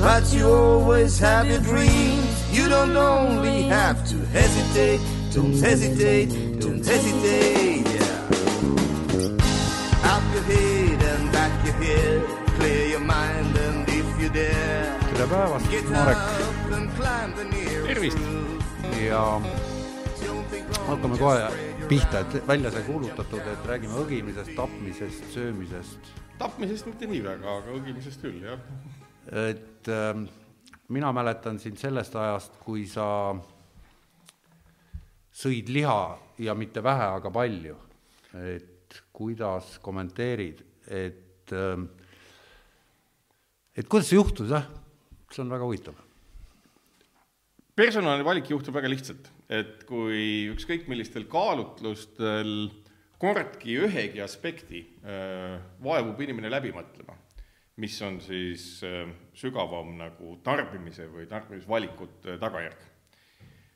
But you always have your dreams. You don't only have to hesitate, don't hesitate, don't hesitate. Yeah. Up your head and back your head, clear your mind and if you dare. tere päevast, Marek up and climb the nearest Tervist. ja hakkame kohe pihta, et välja sai kuulutatud, et räägime õgimisest, tapmisest, söömisest. tapmisest mitte nii väga, aga õgimisest küll, jah. Et ähm, mina mäletan sind sellest ajast, kui sa sõid liha ja mitte vähe, aga palju. et kuidas kommenteerid, et ähm, et kuidas see juhtus, jah? see on väga huvitav. personali valik juhtub väga lihtsalt, et kui ükskõik millistel kaalutlustel kordki ühegi aspekti äh, vaevub inimene läbi mõtlema, mis on siis äh, sügavam nagu tarbimise või tarbimisvalikute tagajärg,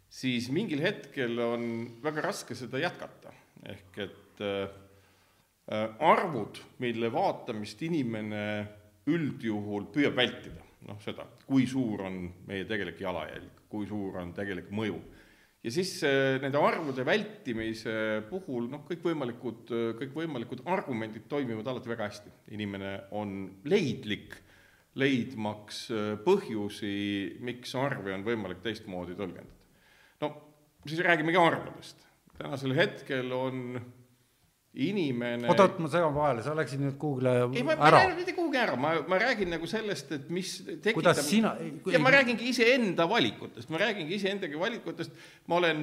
siis mingil hetkel on väga raske seda jätkata, ehk et äh, äh, arvud, mille vaatamist inimene üldjuhul püüab vältida, noh seda, kui suur on meie tegelik jalajälg, kui suur on tegelik mõju. Ja siis äh, nende arvude vältimise puhul noh, kõikvõimalikud, kõikvõimalikud argumendid toimivad alati väga hästi. inimene on leidlik, leidmaks äh, põhjusi, miks arve on võimalik teistmoodi tõlgendada. no siis räägimegi arvudest. tänasel hetkel on inimene oota, oota, ma segan vahele, sa läksid nüüd kuhugile ei, ma, ma ei ära. läinud mitte kuhugi ära, ma, ma räägin nagu sellest, et mis tekitab kuidas sina ja ma räägingi iseenda valikutest, ma räägingi iseendagi valikutest, ma olen,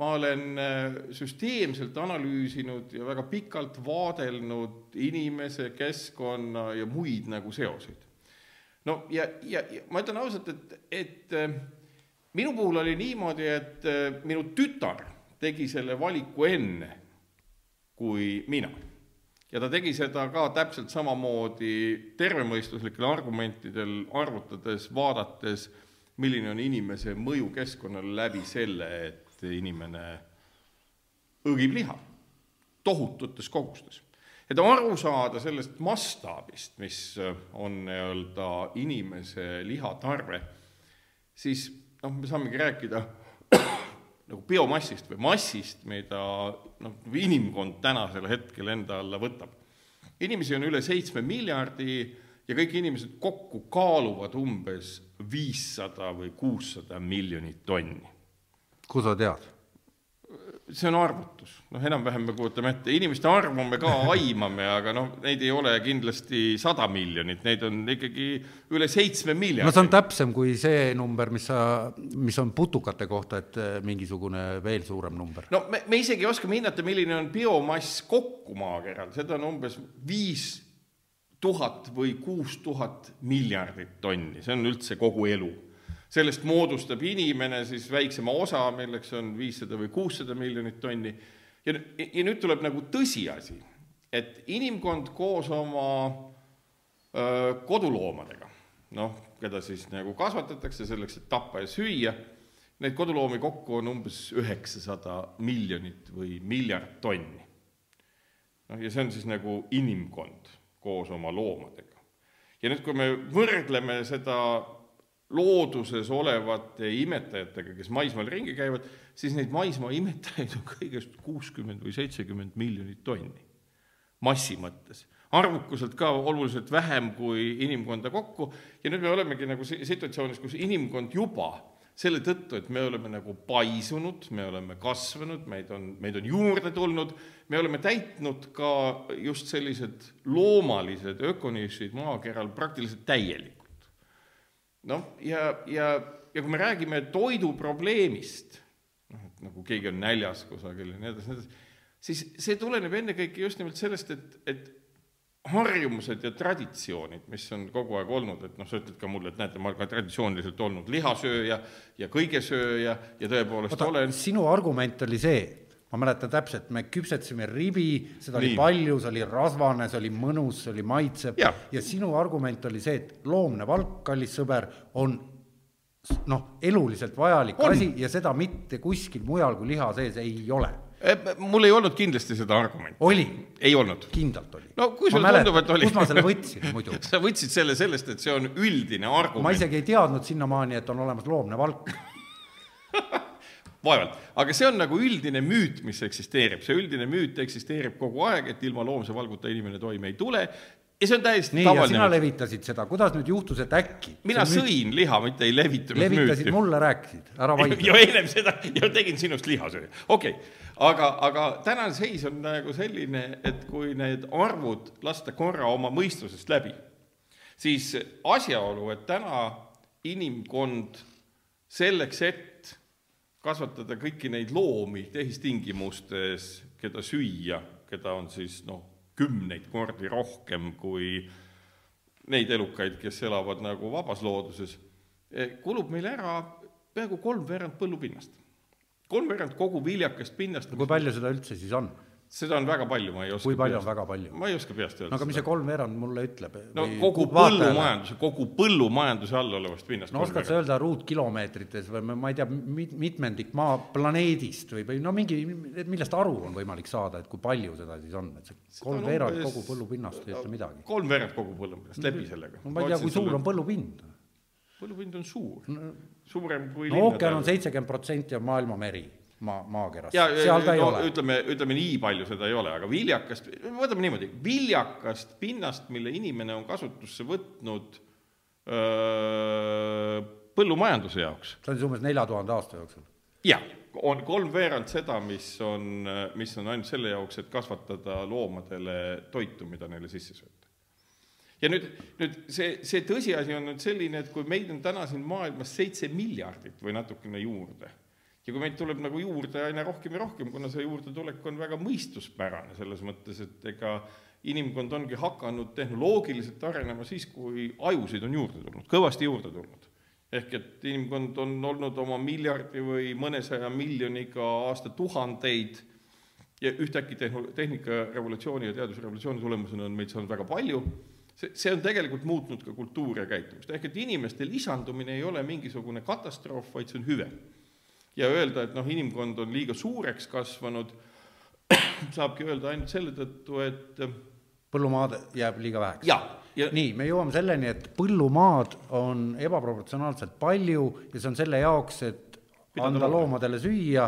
ma olen äh, süsteemselt analüüsinud ja väga pikalt vaadelnud inimese, keskkonna ja muid nagu seoseid. no ja, ja, ja ma ütlen ausalt, et, et äh, minu puhul oli niimoodi, et äh, minu tütar tegi selle valiku enne kui mina. ja ta tegi seda ka täpselt samamoodi tervemõistuslikel argumentidel arvutades, vaadates, milline on inimese mõju keskkonnale läbi selle, et inimene õgib liha tohututes kogustes. et aru saada sellest mastaabist, mis on nii-öelda inimese lihatarve, siis noh, me saamegi rääkida nagu biomassist või massist, mida noh, inimkond tänasel hetkel enda alla võtab. inimesi on üle seitsme miljardi ja kõik inimesed kokku kaaluvad umbes viissada või kuussada miljonit tonni. kus sa tead? See on arvutus, noh, enam-vähem me kujutame ette, inimeste arvu me ka aimame, aga noh, neid ei ole kindlasti sada miljonit, neid on ikkagi üle seitsme miljardi. no see on täpsem kui see number, mis sa, mis on putukate kohta, et eh, mingisugune veel suurem number. no me, me isegi oskame hinnata, milline on biomass kokku maakeral, seda on umbes viis tuhat või kuus tuhat miljardit tonni, see on üldse kogu elu. Sellest moodustab inimene siis väiksema osa, milleks on viissada või kuussada miljonit tonni, ja, ja nüüd tuleb nagu tõsiasi, et inimkond koos oma öö, koduloomadega, noh, keda siis nagu kasvatatakse selleks, et tappa ja süüa, neid koduloomi kokku on umbes üheksasada miljonit või miljard tonni. noh, ja see on siis nagu inimkond koos oma loomadega. ja nüüd, kui me võrdleme seda looduses olevate imetajatega, kes maismaal ringi käivad, siis neid maismaa imetajaid on kõigest kuuskümmend või seitsekümmend miljonit tonni massi mõttes. arvukuselt ka oluliselt vähem kui inimkonda kokku ja nüüd me olemegi nagu situatsioonis, kus inimkond juba selle tõttu, et me oleme nagu paisunud, me oleme kasvanud, meid on, meid on juurde tulnud, me oleme täitnud ka just sellised loomalised ökonišid maakeral praktiliselt täielikult. Noh, ja, ja, ja kui me räägime toiduprobleemist, noh, et nagu keegi on näljas kusagil ja nii edasi, nii edasi, siis see tuleneb ennekõike just nimelt sellest, et, et harjumused ja traditsioonid, mis on kogu aeg olnud, et noh, sa ütled ka mulle, et näete, ma olen ka traditsiooniliselt olnud lihasööja ja kõigesööja ja tõepoolest oota olen, sinu argument oli see, ma mäletan täpselt, me küpsetasime ribi, seda oli Nii. palju, see oli rasvane, see oli mõnus, see oli maitsev Jah. ja sinu argument oli see, et loomne valk, kallis sõber, on noh, eluliselt vajalik On. asi ja seda mitte kuskil mujal kui liha sees ei ole. Eh, mul ei olnud kindlasti seda argumenti, oli, ei olnud. kindlalt oli. no kui sulle tundub, et oli. kus ma selle võtsin muidu? sa võtsid selle sellest, et see on üldine argument. ma isegi ei teadnud sinnamaani, et on olemas loomne valk. vaevalt, aga see on nagu üldine müüt, mis eksisteerib, see üldine müüt eksisteerib kogu aeg, et ilma loomse valguta inimene toime ei tule ja see on täiesti nii, ja sina tavaline. levitasid seda, kuidas nüüd juhtus, et äkki? mina sõin liha, mitte ei levitanud levitasid müüti. mulle, rääkisid, ära vaidle. ja ennem seda ja tegin sinust lihasööja, okei okay.. aga, aga tänane seis on nagu selline, et kui need arvud lasta korra oma mõistusest läbi, siis asjaolu, et täna inimkond selleks, et kasvatada kõiki neid loomi tehistingimustes, keda süüa, keda on siis noh, kümneid kordi rohkem kui neid elukaid, kes elavad nagu vabas looduses, kulub meil ära peaaegu kolmveerand põllupinnast. kolmveerand kogu viljakast pinnast, kui palju seda üldse siis on? Seda on väga palju, ma ei oska kui palju on peast- väga palju? ma ei oska peast öelda no aga mis see kolmveerand mulle ütleb? no kogu põllumajanduse, kogu põllumajanduse all olevast pinnast no oskad sa öelda ruutkilomeetrites või ma ei tea, mitmendik maa planeedist või, või no mingi, millest aru on võimalik saada, et kui palju seda siis on, et see on kolmveerand umbes- kogu põllupinnast ei ütle midagi. kolmveerand kogu põllupinnast, läbi sellega. no ma ei tea, kui suur on põllupind. põllupind on suur, suurem kui no ookean on seitsekümmend protsenti on maailma meri, maa, maakeras, seal ta ei no, ole. ütleme, ütleme nii palju seda ei ole, aga viljakast, võtame niimoodi, viljakast pinnast, mille inimene on kasutusse võtnud öö, põllumajanduse jaoks, see on siis umbes nelja tuhande aasta jooksul. jah, on kolmveerand seda, mis on, mis on ainult selle jaoks, et kasvatada loomadele toitu, mida neile sisse sööta. ja nüüd, nüüd see, see tõsiasi on nüüd selline, et kui meid on täna siin maailmas seitse miljardit või natukene juurde ja kui meid tuleb nagu juurde aina rohkem ja rohkem, kuna see juurdetulek on väga mõistuspärane selles mõttes, et ega inimkond ongi hakanud tehnoloogiliselt arenema siis, kui ajusid on juurde tulnud, kõvasti juurde tulnud. Ehk et inimkond on olnud oma miljardi või mõnesaja miljoniga aastatuhandeid ja ühtäkki tehno-, tehnikarevolutsiooni ja teadusrevolutsiooni tulemusena on meid saanud väga palju, see, see on tegelikult muutnud ka kultuuri ja käitumist, ehk et inimeste lisandumine ei ole mingisugune katastroof, vaid see on hüve. Ja öelda, et noh, inimkond on liiga suureks kasvanud, saabki öelda ainult selle tõttu, et põllumaad jääb liiga väheks. jaa, ja nii, me jõuame selleni, et põllumaad on ebaproportsionaalselt palju ja see on selle jaoks, et Pidada anda looma. loomadele süüa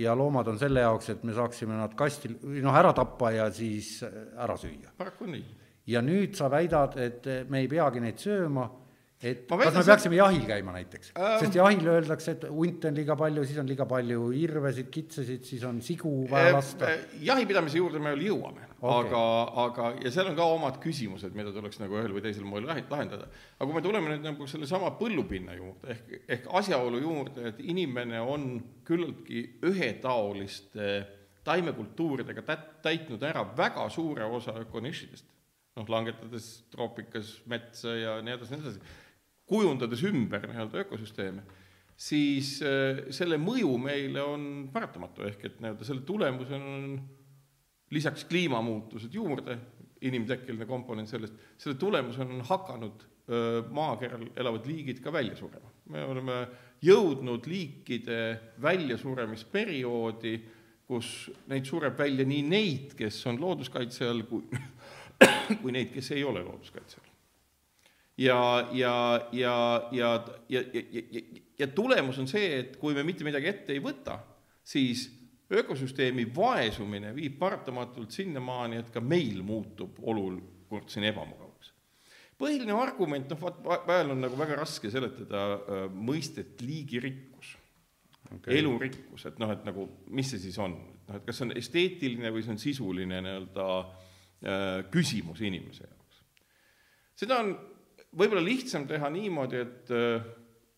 ja loomad on selle jaoks, et me saaksime nad kasti, noh, ära tappa ja siis ära süüa. paraku nii. ja nüüd sa väidad, et me ei peagi neid sööma, et Ma kas me peaksime jahil käima näiteks Ähm. sest jahil öeldakse, et hunte on liiga palju, siis on liiga palju irvesid, kitsesid, siis on sigu vaja lasta. Eh, jahipidamise juurde me veel jõuame okay., aga, aga, ja seal on ka omad küsimused, mida tuleks nagu ühel või teisel moel lahe- lahendada. aga kui me tuleme nüüd nagu sellesama põllupinna juurde ehk, ehk asjaolu juurde, et inimene on küllaltki ühetaoliste taimekultuuridega tät-, täitnud ära väga suure osa ökonišidest, noh, langetades troopikas metsa ja nii edasi, nii edasi, kujundades ümber nii-öelda ökosüsteeme siis äh, selle mõju meile on paratamatu, ehk et nii-öelda selle tulemusena on lisaks kliimamuutused juurde, inimtekkeline komponent sellest, selle tulemusena on hakanud öö, maakeral elavad liigid ka välja surema. me oleme jõudnud liikide väljasuremisperioodi, kus neid sureb välja nii neid, kes on looduskaitse all, kui, kui neid, kes ei ole looduskaitse all ja, ja, ja, ja, ja, ja, ja, ja, tulemus on see, et kui me mitte midagi ette ei võta, siis ökosüsteemi vaesumine viib paratamatult sinnamaani, et ka meil muutub olukord siin ebamugavaks. põhiline argument, noh, vaat vahel on nagu väga raske seletada äh, mõistet liigirikkus okay., elurikkus, et noh, et nagu mis see siis on, noh, et kas see on esteetiline või see on sisuline nii-öelda äh, küsimus inimese jaoks seda on võib-olla lihtsam teha niimoodi, et äh,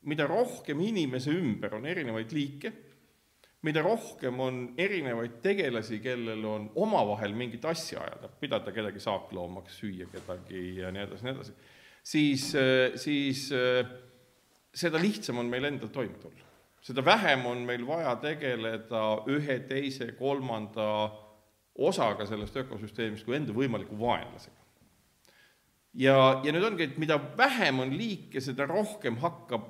mida rohkem inimese ümber on erinevaid liike, mida rohkem on erinevaid tegelasi, kellel on omavahel mingit asja ajada, pidada kedagi saakloomaks, süüa kedagi ja nii edasi, nii edasi, siis, siis seda lihtsam on meil endal toime tulla. seda vähem on meil vaja tegeleda ühe, teise, kolmanda osaga sellest ökosüsteemist kui enda võimaliku vaenlasega. Ja, ja nüüd ongi, et mida vähem on liike, seda rohkem hakkab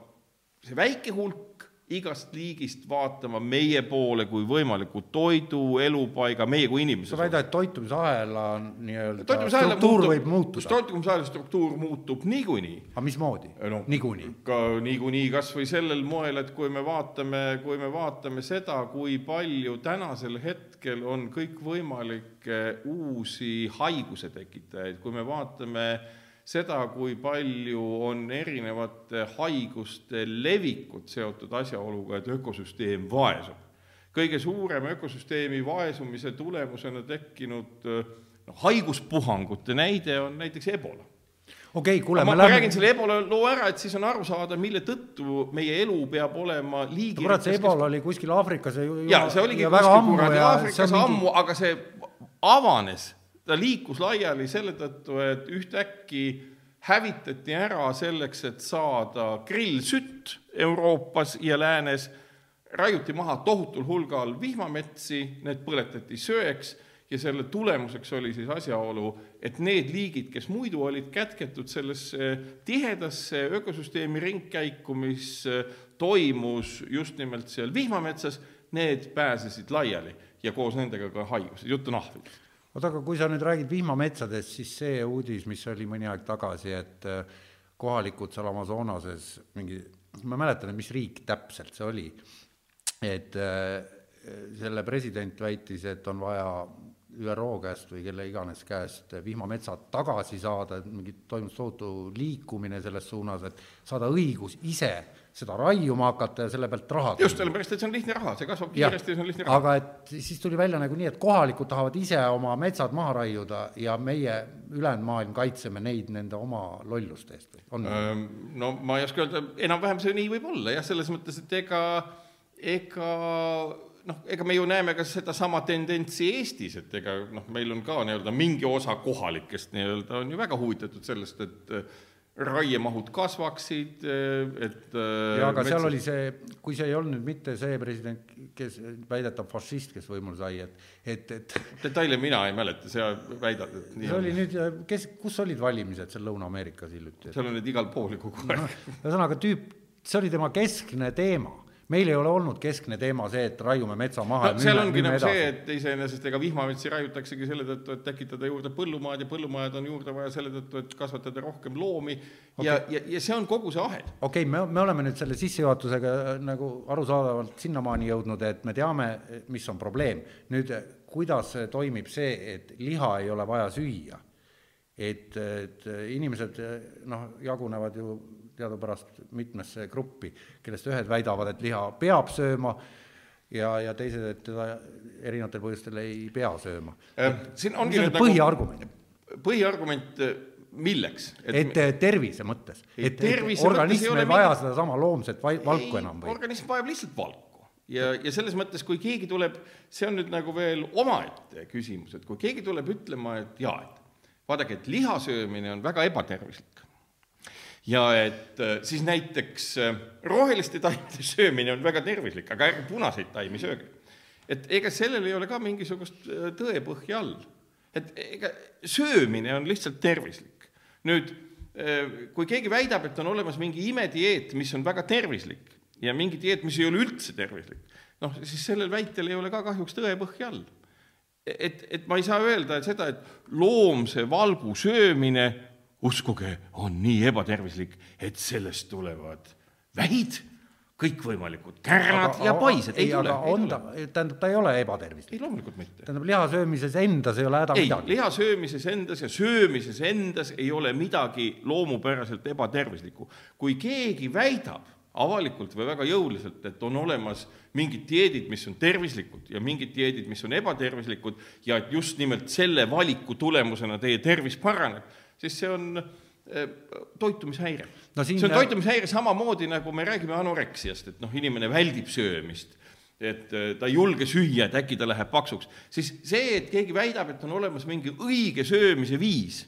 see väike hulk igast liigist vaatama meie poole kui võimaliku toidu, elupaiga, meie kui inimese. sa väidad, et toitumisahela nii-öelda struktuur võib muutuda? toitumisahela struktuur muutub niikuinii. aga mismoodi no,? niikuinii? ka niikuinii kas või sellel moel, et kui me vaatame, kui me vaatame seda, kui palju tänasel hetkel on kõikvõimalikke uusi haiguse tekitajaid, kui me vaatame seda, kui palju on erinevate haiguste levikut seotud asjaoluga, et ökosüsteem vaesub. kõige suurem ökosüsteemi vaesumise tulemusena tekkinud noh, haiguspuhangute näide on näiteks ebola okei okay,, kuule, ma, ma lähme... räägin selle ebola loo ära, et siis on aru saada, mille tõttu meie elu peab olema liigi kurat, see ebola oli kuskil Aafrikas ja jaa, see oligi kuskil kuradi Aafrikas mingi... ammu, aga see avanes. Ta liikus laiali selle tõttu, et ühtäkki hävitati ära selleks, et saada grillsütt Euroopas ja läänes, raiuti maha tohutul hulgal vihmametsi, need põletati söeks ja selle tulemuseks oli siis asjaolu, et need liigid, kes muidu olid kätketud sellesse tihedasse ökosüsteemi ringkäiku, mis toimus just nimelt seal vihmametsas, need pääsesid laiali ja koos nendega ka haigused, jutt on ahvidest. Oota, aga kui sa nüüd räägid vihmametsadest, siis see uudis, mis oli mõni aeg tagasi, et äh, kohalikud seal Amazonases mingi, ma ei mäleta nüüd, mis riik täpselt see oli, et selle president väitis, et on vaja ÜRO käest või kelle iganes käest vihmametsad tagasi saada, et mingi toimus tohutu liikumine selles suunas, et saada õigus ise seda raiuma hakata ja selle pealt raha just, sellepärast, et see on lihtne raha, see kasvab kiiresti ja see on lihtne raha. aga et siis tuli välja nagu nii, et kohalikud tahavad ise oma metsad maha raiuda ja meie ülejäänud maailm kaitseme neid nende oma lolluste eest või on ähm,? no ma ei oska öelda, enam-vähem see nii võib olla jah, selles mõttes, et ega, ega noh, ega me ju näeme ka sedasama tendentsi Eestis, et ega noh, meil on ka nii-öelda mingi osa kohalikest nii-öelda on ju väga huvitatud sellest, et raiemahud kasvaksid, et äh, jaa, aga metsad... seal oli see, kui see ei olnud mitte see president, kes väidetav fašist, kes võimule sai, et, et, et detaile mina ei mäleta, sa väidad, et nii see oli nüüd, kes, kus olid valimised seal Lõuna-Ameerikas hiljuti? seal on need igal pool ju kogu aeg no,. ühesõnaga, tüüp, see oli tema keskne teema meil ei ole olnud keskne teema see, et raiume metsa maha no, seal ongi nagu see, et iseenesest ega vihmametsi raiutaksegi selle tõttu, et tekitada juurde põllumaad ja põllumajad on juurde vaja selle tõttu, et kasvatada rohkem loomi okay. ja, ja, ja see on kogu see ahel. okei okay,, me, me oleme nüüd selle sissejuhatusega nagu arusaadavalt sinnamaani jõudnud, et me teame, mis on probleem. nüüd, kuidas toimib see, et liha ei ole vaja süüa? et, et inimesed noh, jagunevad ju teadupärast mitmesse gruppi, kellest ühed väidavad, et liha peab sööma ja, ja teised, et teda erinevatel põhjustel ei pea sööma. Äh, siin ongi nüüd nagu põhiargument. põhiargument äh, milleks? et, et äh, tervise mõttes, et, et organism ei vaja mingi... sedasama loomset valku enam või? organism vajab lihtsalt valku ja, ja selles mõttes, kui keegi tuleb, see on nüüd nagu veel omaette küsimus, et kui keegi tuleb ütlema, et jaa, et vaadake, et liha söömine on väga ebatervislik ja et äh, siis näiteks äh, roheliste taimede söömine on väga tervislik, aga ärge punaseid taimi sööge. et ega sellel ei ole ka mingisugust äh, tõepõhja all. et ega söömine on lihtsalt tervislik. nüüd, kui keegi väidab, et on olemas mingi imedieet, mis on väga tervislik ja mingi dieet, mis ei ole üldse tervislik, noh, siis sellel väitel ei ole ka kahjuks tõepõhja all. et, et ma ei saa öelda et seda, et loomse valgu söömine uskuge, on nii ebatervislik, et sellest tulevad vähid, kõikvõimalikud kärnad ja paised, ei, tule. tähendab, ta ei ole ebatervislik. ei, loomulikult mitte. tähendab, liha söömises endas ei ole häda ei, midagi. liha söömises endas ja söömises endas ei ole midagi loomupäraselt ebatervislikku. kui keegi väidab avalikult või väga jõuliselt, et on olemas mingid dieedid, mis on tervislikud ja mingid dieedid, mis on ebatervislikud ja et just nimelt selle valiku tulemusena teie tervis paraneb siis see on eh, toitumishäire no. See on toitumishäire samamoodi, nagu me räägime anoreksiast, et noh, inimene väldib söömist et äh, ta ei julge süüa, et äkki ta läheb paksuks, siis see, et keegi väidab, et on olemas mingi õige söömise viis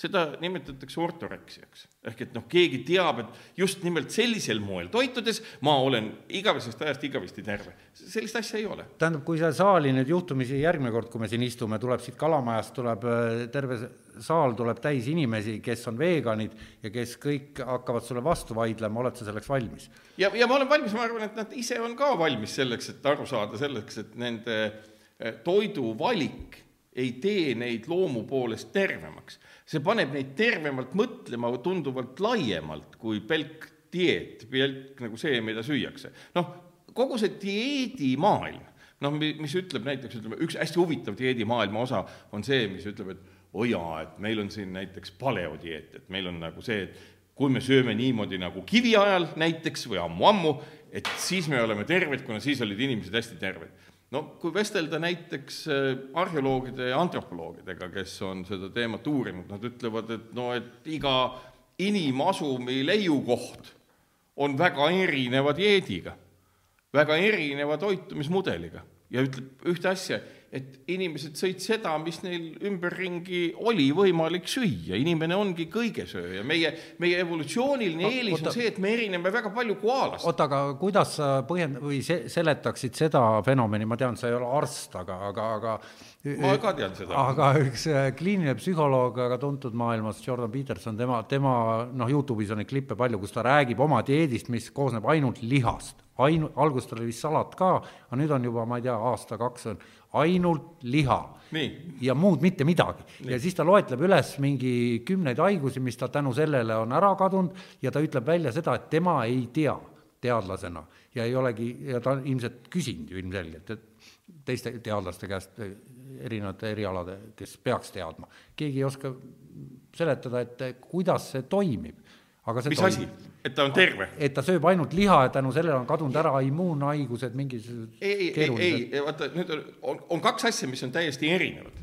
seda nimetatakse ortoreksiaks. ehk et noh, keegi teab, et just nimelt sellisel moel toitudes ma olen igavesest ajast igavesti terve. sellist asja ei ole. tähendab, kui see saali nüüd juhtumisi järgmine kord, kui me siin istume, tuleb siit Kalamajast, tuleb äh, terve saal tuleb täis inimesi, kes on veganid ja kes kõik hakkavad sulle vastu vaidlema, oled sa selleks valmis? ja, ja ma olen valmis, ma arvan, et nad ise on ka valmis selleks, et aru saada selleks, et nende äh, toiduvalik ei tee neid loomu poolest tervemaks see paneb neid tervemalt mõtlema tunduvalt laiemalt kui pelk dieet, pelk nagu see, mida süüakse. noh, kogu see dieedimaailm, noh, mis ütleb näiteks, ütleme, üks hästi huvitav dieedimaailma osa on see, mis ütleb, et oo oh jaa, et meil on siin näiteks paleodieet, et meil on nagu see, et kui me sööme niimoodi nagu kiviajal näiteks või ammu-ammu, et siis me oleme terved, kuna siis olid inimesed hästi terved no kui vestelda näiteks äh, arheoloogide ja antropoloogidega, kes on seda teemat uurinud, nad ütlevad, et no et iga inimasumi leiukoht on väga erineva dieediga, väga erineva toitumismudeliga. Ja ütleb ühte asja, et inimesed sõid seda, mis neil ümberringi oli võimalik süüa, inimene ongi kõigesööja, meie, meie evolutsiooniline eelis on see, et me erineme väga palju koalast. oota, aga kuidas sa põhjend- või se-, seletaksid seda fenomeni, ma tean, sa ei ole arst, aga, aga, aga ma ka tean seda. aga üks äh, kliiniline psühholoog, väga tuntud maailmas, Jordan Peterson, tema, tema noh, Youtube'is on neid klippe palju, kus ta räägib oma dieedist, mis koosneb ainult lihast. ainu-, alguses tal oli vist salat ka, aga nüüd on juba, ma ei tea, aasta-kaks on ainult liha. ja muud mitte midagi. ja siis ta loetleb üles mingi kümneid haigusi, mis ta tänu sellele on ära kadunud ja ta ütleb välja seda, et tema ei tea teadlasena ja ei olegi, ja ta on ilmselt küsinud ju ilmselgelt, et teiste teadlaste käest, erinevate erialade, kes peaks teadma, keegi ei oska seletada, et kuidas see toimib aga see mis asi? et ta on terve? et ta sööb ainult liha ja tänu sellele on kadunud ära immuunhaigused, mingisugused ei, ei, ei, vaata, nüüd on, on, on kaks asja, mis on täiesti erinevad.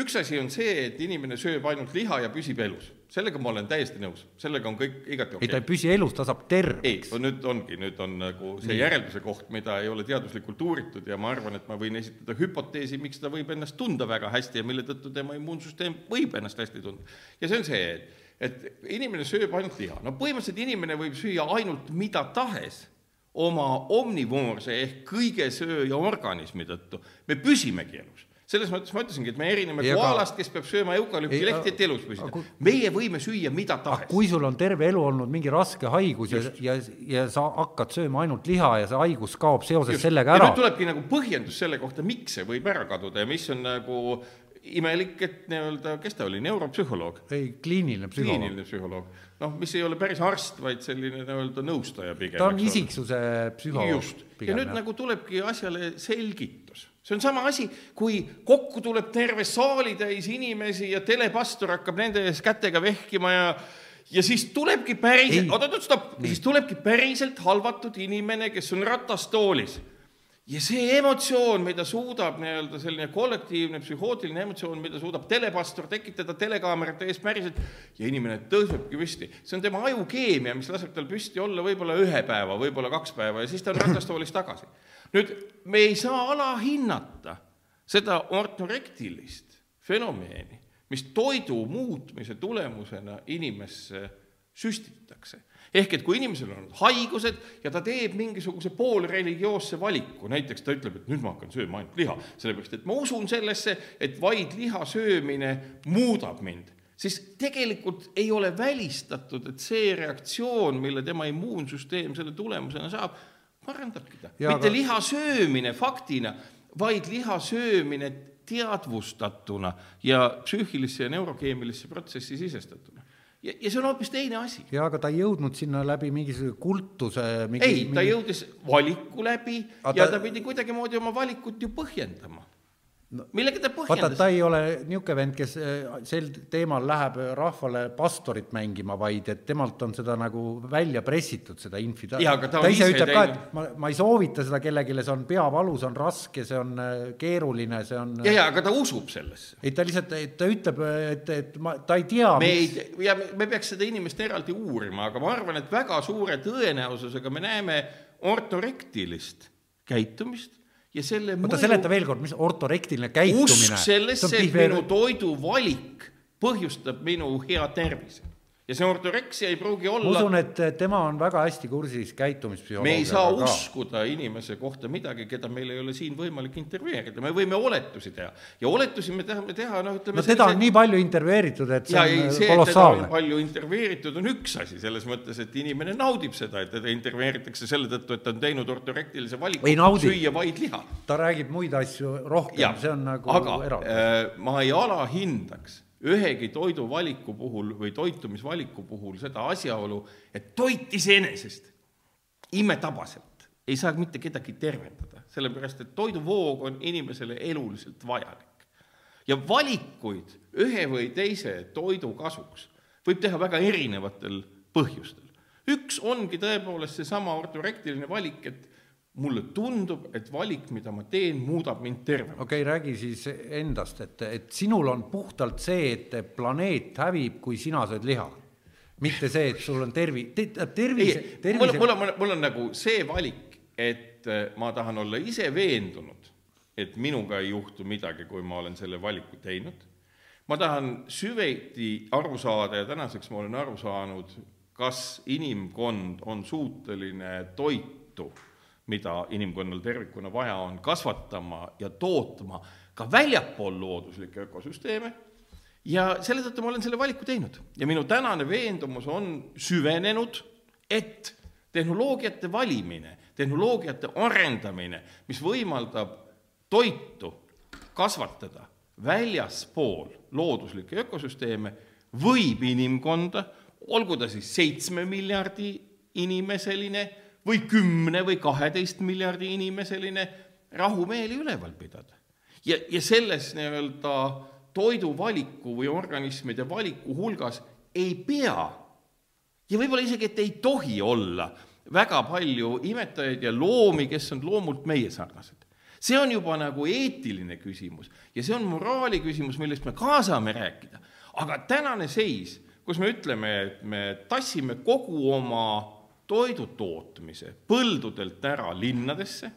üks asi on see, et inimene sööb ainult liha ja püsib elus. sellega ma olen täiesti nõus, sellega on kõik igati okei okay.. ei, ta ei püsi elus, ta saab terveks. ei, nüüd ongi, nüüd on nagu see Nii. järelduse koht, mida ei ole teaduslikult uuritud ja ma arvan, et ma võin esitada hüpoteesi, miks ta võib ennast tunda väga hästi ja mille tõttu tema immuunsüsteem võib ennast hästi tunda. ja see on see, et et inimene sööb ainult liha, no põhimõtteliselt inimene võib süüa ainult mida tahes oma omnivoorse ehk kõigesööja organismi tõttu, me püsimegi elus selles mõttes ma ütlesingi, et me erineme koalast, kes peab sööma eukalüptilehti, et elus püsida. meie võime süüa mida tahes. kui sul on terve elu olnud mingi raske haigus Just. ja, ja, ja sa hakkad sööma ainult liha ja see haigus kaob seoses Just. sellega ära. tulebki nagu põhjendus selle kohta, miks see võib ära kaduda ja mis on nagu imelik, et nii-öelda, kes ta oli, neuropsühholoog? ei, kliiniline psühholoog. kliiniline psühholoog. noh, mis ei ole päris arst, vaid selline nii-öelda nõustaja pigem. ta on isiksuse psühholoog. just, ja nüüd jah. nagu tulebki asjale selgitus. see on sama asi, kui kokku tuleb terve saalitäis inimesi ja telepastor hakkab nende ees kätega vehkima ja ja siis tulebki päriselt, oot-oot, stopp, siis tulebki päriselt halvatud inimene, kes on ratastoolis ja see emotsioon, mida suudab nii-öelda selline kollektiivne psühhootiline emotsioon, mida suudab telepastor tekitada telekaamerate ees päriselt ja inimene tõusebki püsti, see on tema ajukeemia, mis laseb tal püsti olla võib-olla ühe päeva, võib-olla kaks päeva ja siis ta on ratastoolis tagasi. nüüd me ei saa alahinnata seda ortorektilist fenomeni, mis toidu muutmise tulemusena inimesse süstitakse ehk et kui inimesel on haigused ja ta teeb mingisuguse poolreligioosse valiku, näiteks ta ütleb, et nüüd ma hakkan sööma ainult liha, sellepärast et ma usun sellesse, et vaid liha söömine muudab mind, siis tegelikult ei ole välistatud, et see reaktsioon, mille tema immuunsüsteem selle tulemusena saab, parandabki ta. mitte aga... liha söömine faktina, vaid liha söömine teadvustatuna ja psüühilisse ja neurokeemilisse protsessi sisestatuna ja, ja see on hoopis teine asi. jaa, aga ta ei jõudnud sinna läbi mingisuguse kultuse mingi, ei, ta mingi... jõudis valiku läbi aga ja ta... ta pidi kuidagimoodi oma valikut ju põhjendama no, millega ta põhjendas? vaata, ta ei ole niisugune vend, kes eh, sel teemal läheb rahvale pastorit mängima, vaid et temalt on seda nagu välja pressitud, seda infi. ta, ta, ta ise ütleb ka, et ma, ma ei soovita seda kellelegi, see on peavalu, see on raske, see on eh, keeruline, see on. ja, ja aga ta usub sellesse. ei, ta lihtsalt, ta ütleb, et, et ma, ta ei tea. me mis... ei, ja me peaks seda inimest eraldi uurima, aga ma arvan, et väga suure tõenäosusega me näeme ortorektilist käitumist ja selle oota, seleta veel kord, mis ortorektiline käitumine usk sellesse, et minu toiduvalik põhjustab minu hea tervise. Ja see ortoreksia ei pruugi ma olla usun, et tema on väga hästi kursis me ei saa käitumispsühholoogiaga ka. uskuda inimese kohta midagi, keda meil ei ole siin võimalik intervjueerida, me võime oletusi teha ja oletusi me tahame teha, noh, ütleme no teda on nii palju intervjueeritud, et see ja on ei, see, kolossaalne. palju intervjueeritud, on üks asi, selles mõttes, et inimene naudib seda, et teda intervjueeritakse selle tõttu, et ta on teinud ortorektilise valiku süüa vaid liha. ta räägib muid asju rohkem, see on nagu aga eraldi. äh, ma ei alahindaks ühegi toiduvaliku puhul või toitumisvaliku puhul seda asjaolu, et toit iseenesest imetabaselt ei saa mitte kedagi tervendada, sellepärast et toiduvoog on inimesele eluliselt vajalik. ja valikuid ühe või teise toidu kasuks võib teha väga erinevatel põhjustel. üks ongi tõepoolest seesama ortorektiline valik, et mulle tundub, et valik, mida ma teen, muudab mind tervemaks. okei okay,, räägi siis endast, et, et sinul on puhtalt see, et planeet hävib, kui sina sööd liha. mitte see, et sul on tervi-, tervise, ei, mul, mul tervise, on, mul on nagu see valik, et äh, ma tahan olla ise veendunud, et minuga ei juhtu midagi, kui ma olen selle valiku teinud. ma tahan süviti aru saada ja tänaseks ma olen aru saanud, kas inimkond on suuteline toitu, mida inimkonnal tervikuna vaja on, kasvatama ja tootma ka väljapool looduslikke ökosüsteeme. Ja selle tõttu ma olen selle valiku teinud. Ja minu tänane veendumus on süvenenud, et tehnoloogiate valimine, tehnoloogiate arendamine, mis võimaldab toitu kasvatada väljaspool looduslikke ökosüsteeme, võib inimkonda, olgu ta siis seitsme miljardi inimeseline või kümne või kaheteist miljardi inimeseline, rahumeeli üleval pidada ja, ja selles nii-öelda toiduvaliku või organismide valiku hulgas ei pea ja võib-olla isegi, et ei tohi olla väga palju imetajaid ja loomi, kes on loomult meie sarnased. see on juba nagu eetiline küsimus ja see on moraali küsimus, millest me ka saame rääkida. aga tänane seis, kus me ütleme, et me tassime kogu oma toidutootmise põldudelt ära linnadesse,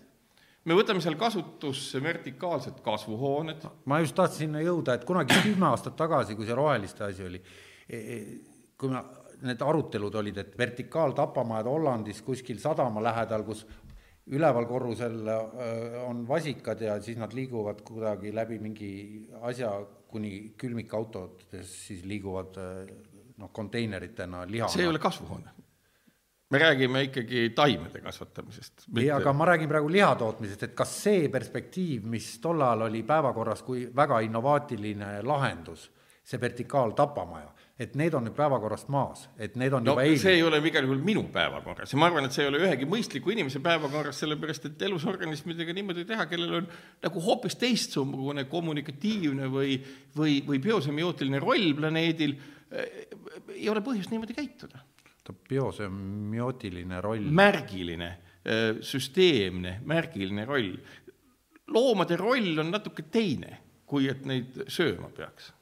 me võtame seal kasutusse vertikaalsed kasvuhooned, ma just tahtsin sinna jõuda, et kunagi kümme aastat tagasi, kui see roheliste asi oli, kui ma, need arutelud olid, et vertikaaltapamajad Hollandis kuskil sadama lähedal, kus üleval korrusel öö, on vasikad ja siis nad liiguvad kuidagi läbi mingi asja kuni külmikautodes, siis liiguvad öö, noh, konteineritena liha. see ei ole kasvuhoone. Me räägime ikkagi taimede kasvatamisest. ei, aga ma räägin praegu liha tootmisest, et kas see perspektiiv, mis tol ajal oli päevakorras kui väga innovaatiline lahendus, see vertikaaltapamaja, et need on nüüd päevakorrast maas, et need on no juba see eile. ei ole igal juhul minu päevakorras ja ma arvan, et see ei ole ühegi mõistliku inimese päevakorras, sellepärast et elusorganismidega niimoodi teha, kellel on nagu hoopis teistsugune kommunikatiivne või, või, või biosemiotiline roll planeedil, ei ole põhjust niimoodi käituda. Biosemiotiline roll. märgiline, süsteemne, märgiline roll. loomade roll on natuke teine, kui et neid sööma peaks,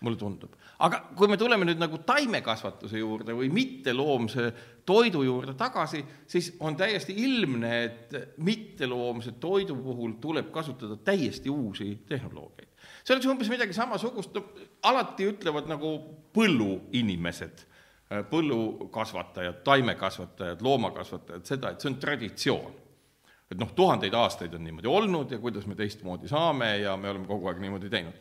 mulle tundub. aga kui me tuleme nüüd nagu taimekasvatuse juurde või mitteloomse toidu juurde tagasi, siis on täiesti ilmne, et mitteloomse toidu puhul tuleb kasutada täiesti uusi tehnoloogiaid. see oleks umbes midagi samasugust, no alati ütlevad nagu põlluinimesed põllukasvatajad, taimekasvatajad, loomakasvatajad seda, et see on traditsioon. et noh, tuhandeid aastaid on niimoodi olnud ja kuidas me teistmoodi saame ja me oleme kogu aeg niimoodi teinud.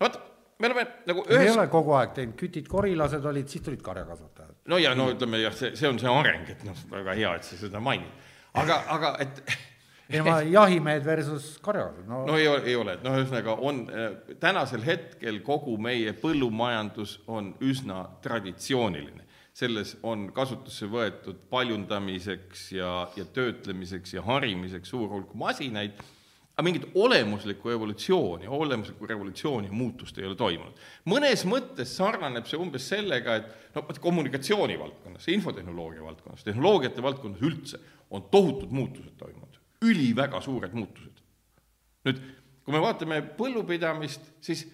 no vot, me oleme nagu me ei ühes, ole kogu aeg teinud, kütid korilased olid, siis tulid karjakasvatajad. no ja no ütleme jah, see, see on see areng, et noh, väga hea, et sa seda mainid. aga, aga et ei no jahimehed versus karjakasvatajad, no, no ei ole, ei ole, et noh, ühesõnaga on äh, tänasel hetkel kogu meie põllumajandus on üsna traditsiooniline. Selles on kasutusse võetud paljundamiseks ja, ja töötlemiseks ja harimiseks suur hulk masinaid, aga mingit olemuslikku evolutsiooni, olemuslikku revolutsiooni ja muutust ei ole toimunud. mõnes mõttes sarnaneb see umbes sellega, et noh, kommunikatsiooni valdkonnas, infotehnoloogia valdkonnas, tehnoloogiate valdkonnas üldse on tohutud muutused toimunud, üliväga suured muutused nüüd, kui me vaatame põllupidamist, siis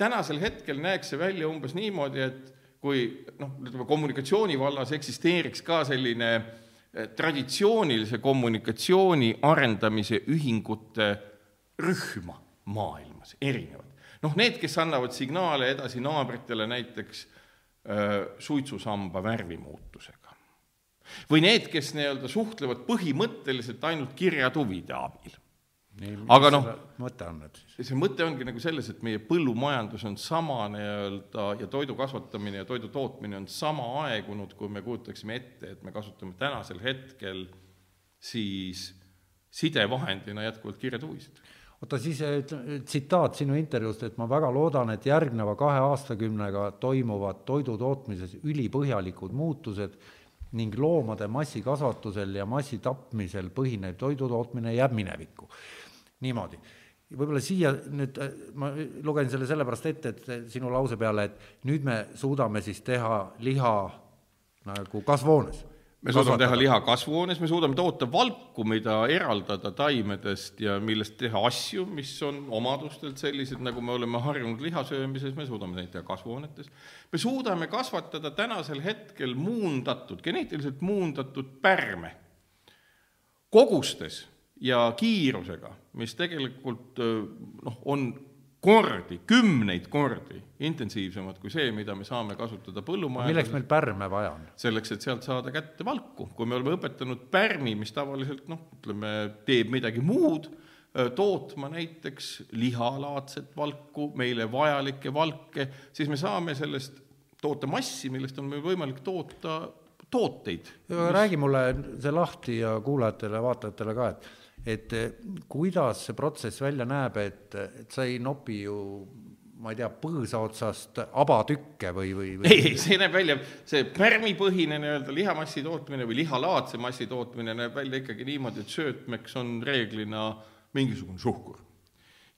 tänasel hetkel näeks see välja umbes niimoodi, et kui noh, ütleme kommunikatsiooni vallas eksisteeriks ka selline eh, traditsioonilise kommunikatsiooni arendamise ühingute rühma maailmas, erinevad. noh, need, kes annavad signaale edasi naabritele näiteks äh, suitsusamba värvimuutusega. või need, kes nii-öelda suhtlevad põhimõtteliselt ainult kirjatuvide abil aga noh, mõte on nüüd siis? see mõte ongi nagu selles, et meie põllumajandus on sama nii-öelda ja toidu kasvatamine ja toidu tootmine on sama aegunud, kui me kujutaksime ette, et me kasutame tänasel hetkel siis sidevahendina jätkuvalt kirjatuvisid. oota, siis tsitaat sinu intervjuust, et ma väga loodan, et järgneva kahe aastakümnega toimuvad toidu tootmises ülipõhjalikud muutused ning loomade massikasvatusel ja massitapmisel põhinev toidutootmine jääb minevikku niimoodi. võib-olla siia nüüd, äh, ma lugen selle sellepärast ette, et sinu lause peale, et nüüd me suudame siis teha liha nagu kasvuhoones me suudame teha liha kasvuhoones, me suudame toota valku, mida eraldada taimedest ja millest teha asju, mis on omadustelt sellised, nagu me oleme harjunud liha söömises, me suudame neid teha kasvuhoonetes. me suudame kasvatada tänasel hetkel muundatud, geneetiliselt muundatud pärme kogustes ja kiirusega, mis tegelikult noh, on kordi, kümneid kordi intensiivsemad kui see, mida me saame kasutada põllumajanduses. milleks meil pärme vaja on? selleks, et sealt saada kätte valku. kui me oleme õpetanud pärmi, mis tavaliselt noh, ütleme, teeb midagi muud, tootma näiteks lihalaadset valku, meile vajalikke valke, siis me saame sellest toota massi, millest on meil võimalik toota tooteid. Mis... räägi mulle see lahti ja kuulajatele, vaatajatele ka, et et eh, kuidas see protsess välja näeb, et, et sa ei nopi ju ma ei tea, põõsa otsast abatükke või, või, või...? ei, ei, see näeb välja, see pärmipõhine nii-öelda lihamassi tootmine või lihalaadse massi tootmine näeb välja ikkagi niimoodi, et söötmeks on reeglina mingisugune suhkur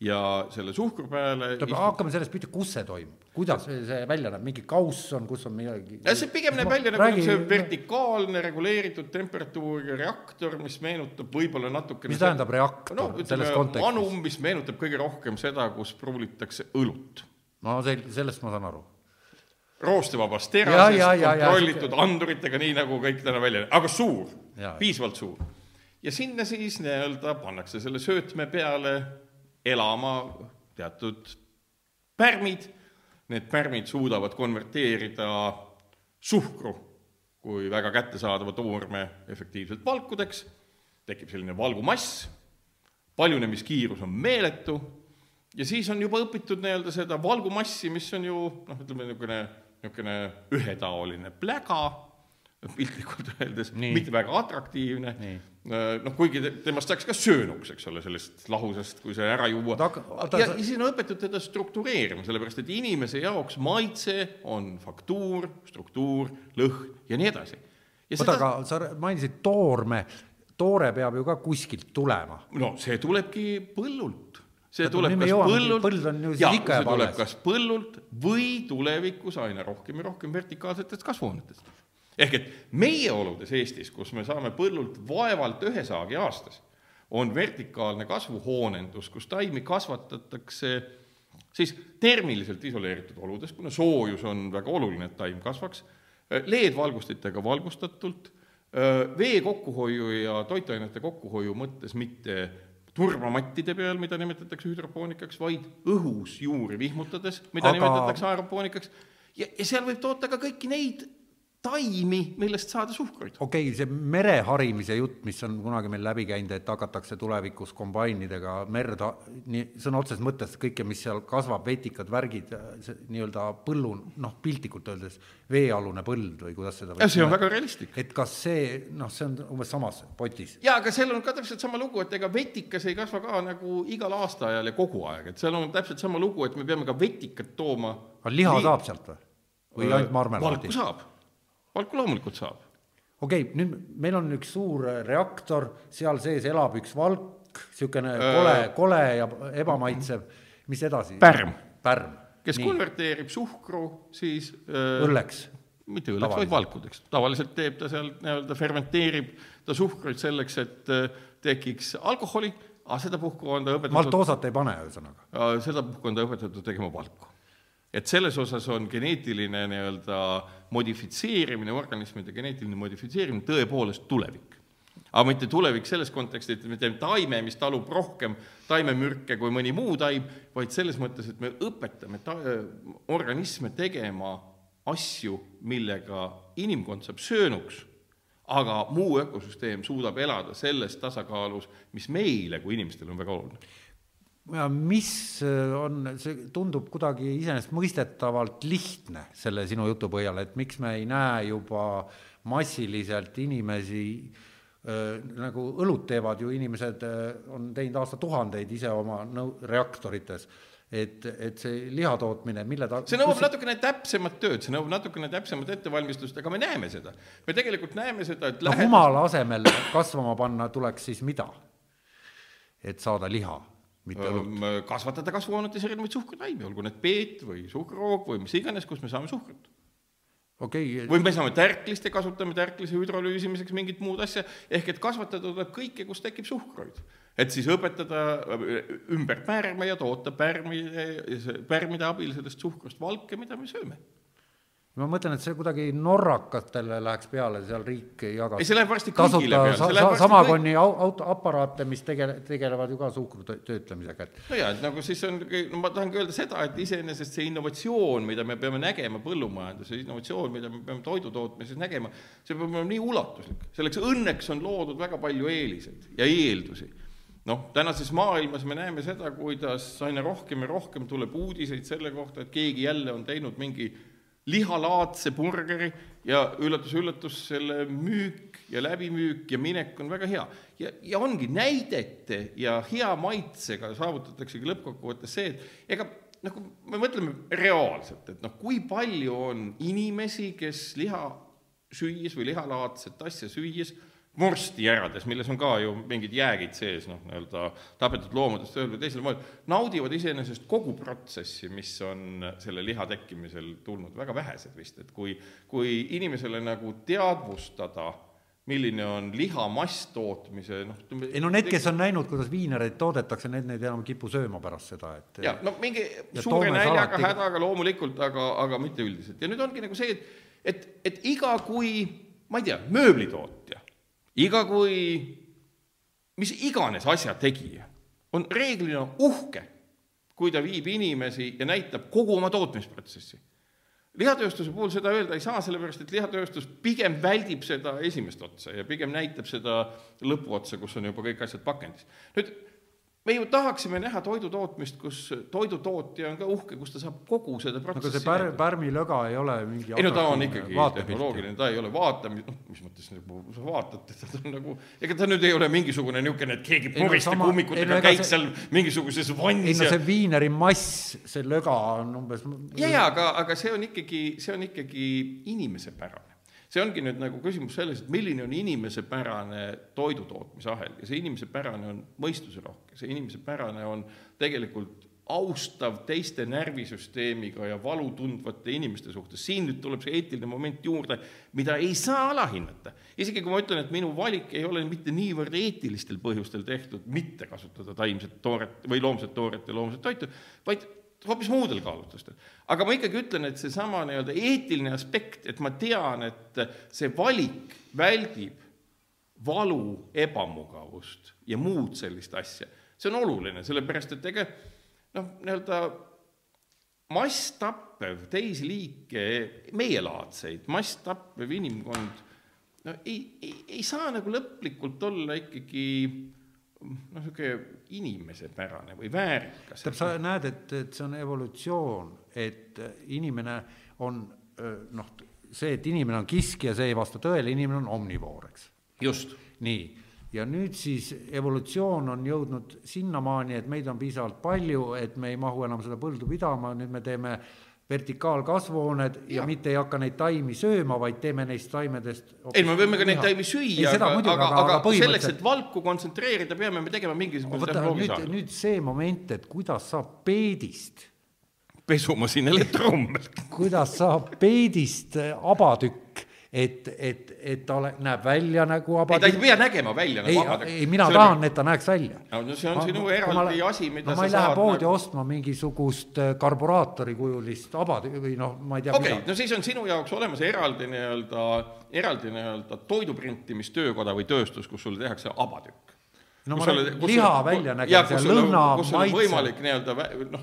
ja selle suhkru peale hakkame sellest pihta, kus see toimub, kuidas see välja näeb, mingi kauss on, kus on midagi? see pigem näeb välja nagu see vertikaalne reguleeritud temperatuuriga reaktor, mis meenutab võib-olla natukene mis tähendab reaktor no, selles kontekstis? anum, mis meenutab kõige rohkem seda, kus pruulitakse õlut. no sel-, sellest ma saan aru roostevabast terasest, kontrollitud ja, anduritega, nii nagu kõik täna välja, aga suur, piisavalt suur. ja sinna siis nii-öelda pannakse selle söötme peale elama teatud pärmid, need pärmid suudavad konverteerida suhkru kui väga kättesaadava toorme efektiivselt valkudeks, tekib selline valgumass, paljunemiskiirus on meeletu ja siis on juba õpitud nii-öelda seda valgumassi, mis on ju noh, ütleme niisugune, niisugune ühetaoline pläga, piltlikult öeldes, mitte väga atraktiivne, noh, kuigi temast saaks ka söönuks, eks ole, sellest lahusest, kui see ära juua. ja siis on õpetatud teda struktureerima, sellepärast et inimese jaoks maitse on faktuur, struktuur, lõhn ja nii edasi. oota aga sa mainisid toorme, toore peab ju ka kuskilt tulema. no see tulebki põllult see tuleb kas põllult, põld on ju siis ikka jääb alles. kas põllult või tulevikus aina rohkem ja rohkem vertikaalsetest kasvuhoonetest ehk et meie oludes Eestis, kus me saame põllult vaevalt ühe saagi aastas, on vertikaalne kasvuhoonendus, kus taimi kasvatatakse siis termiliselt isoleeritud oludes, kuna soojus on väga oluline, et taim kasvaks, LED-valgustitega valgustatult, vee kokkuhoiu ja toitainete kokkuhoiu mõttes mitte turvamattide peal, mida nimetatakse hüdropoonikaks, vaid õhus juuri vihmutades, mida Aga... nimetatakse aeropoonikaks, ja, ja seal võib toota ka kõiki neid taimi, millest saada suhkruid. okei okay,, see mere harimise jutt, mis on kunagi meil läbi käinud, et hakatakse tulevikus kombainidega merd, nii sõna otseses mõttes kõike, mis seal kasvab, vetikad, värgid, nii-öelda põllu, noh, piltlikult öeldes veealune põld või kuidas seda ja see on väga realistlik. et kas see, noh, see on umbes samas potis. jaa, aga seal on ka täpselt sama lugu, et ega vetikas ei kasva ka nagu igal aastaajal ja kogu aeg, et seal on täpselt sama lugu, et me peame ka vetikat tooma aga liha nii... saab sealt või? või ainult marmelaadi? valku saab valku loomulikult saab. okei okay,, nüüd meil on üks suur reaktor, seal sees elab üks valk, niisugune kole, kole ja ebamaitsev, mis edasi? pärm. pärm. kes Nii. konverteerib suhkru siis öö, õlleks? mitte õlleks, vaid valkudeks. tavaliselt teeb ta seal nii-öelda, fermenteerib ta suhkruid selleks, et tekiks alkoholi, aga sedapuhku on ta õpetatud maltoosat ei pane, ühesõnaga? sedapuhku on ta õpetatud tegema valku et selles osas on geneetiline nii-öelda modifitseerimine, organismide geneetiline modifitseerimine tõepoolest tulevik. Aga mitte tulevik selles kontekstis, et me teeme taime, mis talub rohkem taimemürke kui mõni muu taim, vaid selles mõttes, et me õpetame ta-, organisme tegema asju, millega inimkond saab söönuks, aga muu ökosüsteem suudab elada selles tasakaalus, mis meile kui inimestele on väga oluline ja mis on, see tundub kuidagi iseenesestmõistetavalt lihtne selle sinu jutu põhjal, et miks me ei näe juba massiliselt inimesi äh, Äh, nagu õlut teevad ju inimesed, äh, on teinud aastatuhandeid ise oma nõu-, reaktorites et, et see liha tootmine, mille ta see nõuab kus... natukene täpsemat tööd, see nõuab natukene täpsemat ettevalmistust, aga me näeme seda. me tegelikult näeme seda, et no lähedast... humala asemel kasvama panna tuleks siis mida? et saada liha, mitte õlut? kasvatada kasvuhoonetes erinevaid suhkrutaimi, olgu need peet või suhkruroog või mis iganes, kus me saame suhkrut okay. või me saame tärklist ja kasutame tärklise hüdrolüüsimiseks mingit muud asja, ehk et kasvatada tuleb kõike, kus tekib suhkruid. et siis õpetada ümber pärme ja toota pärmide, pärmide abil sellest suhkrust valke, mida me sööme ma mõtlen, et see kuidagi norrakatele läheks peale, seal riik jagas ei, see läheb varsti kõigile peale sa,. Sa, samagonni kõik... auto, aparaate, mis tegele-, tegelevad ju ka suhkru töötlemisega, et. no jaa, et nagu siis on, no ma tahangi öelda seda, et iseenesest see innovatsioon, mida me peame nägema põllumajanduses, innovatsioon, mida me peame toidu tootmises nägema, see peab olema nii ulatuslik. selleks õnneks on loodud väga palju eeliseid ja eeldusi noh, tänases maailmas me näeme seda, kuidas aina rohkem ja rohkem tuleb uudiseid selle kohta, et keegi jälle on teinud mingi lihalaadse burgeri ja üllatus-üllatus, selle müük ja läbimüük ja minek on väga hea. ja, ja ongi näidete ja hea maitsega saavutataksegi lõppkokkuvõttes see, et ega noh, kui me mõtleme reaalselt, et noh, kui palju on inimesi, kes liha süües või lihalaadset asja süües vorsti järades, milles on ka ju mingid jäägid sees, noh, nii-öelda tapetud loomadest ühel või teisel moel, naudivad iseenesest kogu protsessi, mis on selle liha tekkimisel tulnud, väga vähesed vist, et kui, kui inimesele nagu teadvustada, milline on liha masstootmise noh, ei no need, kes on näinud, kuidas viinereid toodetakse, need, need enam ei kipu sööma pärast seda, et jah, no mingi suure näljaga, hädaga loomulikult, aga, aga mitte üldiselt. ja nüüd ongi nagu see, et, et, et iga kui ma ei tea, mööblitootja iga kui mis iganes asja tegija on reeglina uhke, kui ta viib inimesi ja näitab kogu oma tootmisprotsessi. lihatööstuse puhul seda öelda ei saa, sellepärast et lihatööstus pigem väldib seda esimest otsa ja pigem näitab seda lõpuotsa, kus on juba kõik asjad pakendis. nüüd me ju tahaksime näha toidutootmist, kus toidutootja on ka uhke, kus ta saab kogu seda protsessi aga see pär-, pärmilõga ei ole mingi ei no ta on ikkagi tehnoloogiline, ta ei ole vaatamine, noh, mis mõttes nagu sa vaatad teda, ta on nagu, ega ta nüüd ei ole mingisugune niisugune, et keegi puristab no, kummikutega, käib see, seal mingisuguses vannis ei no see viineri mass, see löga on umbes ja, ja aga, aga see on ikkagi, see on ikkagi inimesepärane see ongi nüüd nagu küsimus selles, et milline on inimesepärane toidutootmisahel. Ja see inimesepärane on mõistuserohke, see inimesepärane on tegelikult austav teiste närvisüsteemiga ja valu tundvate inimeste suhtes, siin nüüd tuleb see eetiline moment juurde, mida ei saa alahinnata. isegi kui ma ütlen, et minu valik ei ole mitte niivõrd eetilistel põhjustel tehtud, mitte kasutada taimset tooret või loomset tooret ja loomset toitu, vaid hoopis muudel kaalutlustel. aga ma ikkagi ütlen, et seesama nii-öelda eetiline aspekt, et ma tean, et see valik väldib valu, ebamugavust ja muud sellist asja, see on oluline, sellepärast et ega noh, nii-öelda masstappev teisi liike, meielaadseid, masstappev inimkond, no ei, ei, ei saa nagu lõplikult olla ikkagi noh, niisugune inimesepärane või väärikas. sa näed, et, et see on evolutsioon, et inimene on noh, see, et inimene on kiskja, see ei vasta tõele, inimene on omnivoor, eks. just. nii, ja nüüd siis evolutsioon on jõudnud sinnamaani, et meid on piisavalt palju, et me ei mahu enam seda põldu pidama, nüüd me teeme äh, vertikaalkasvuhooned ja. ja mitte ei hakka neid taimi sööma, vaid teeme neist taimedest ei, me võime ka neid taimi süüa, aga, aga, aga, aga, aga selleks, et valku kontsentreerida, peame me tegema mingisuguse tehnoloogia nüüd, nüüd see moment, et kuidas saab peedist pesumasin elektrommel kuidas saab peedist abatükk, et, et, et ta ole, näeb välja nagu ei, ta ei pea nägema välja nagu, abadüük. ei mina tahan, et ta näeks välja. no see on sinu eraldi asi, mida no sa ma ei lähe saad poodi nagu- ostma mingisugust äh, karburaatorikujulist abadü- või noh, ma ei tea okei okay,, no siis on sinu jaoks olemas eraldi nii-öelda, eraldi nii-öelda toiduprintimistöökoda või tööstus, kus sul tehakse abatükk. No ma räägin liha väljanägemise, lõhna, maitse. võimalik nii-öelda noh,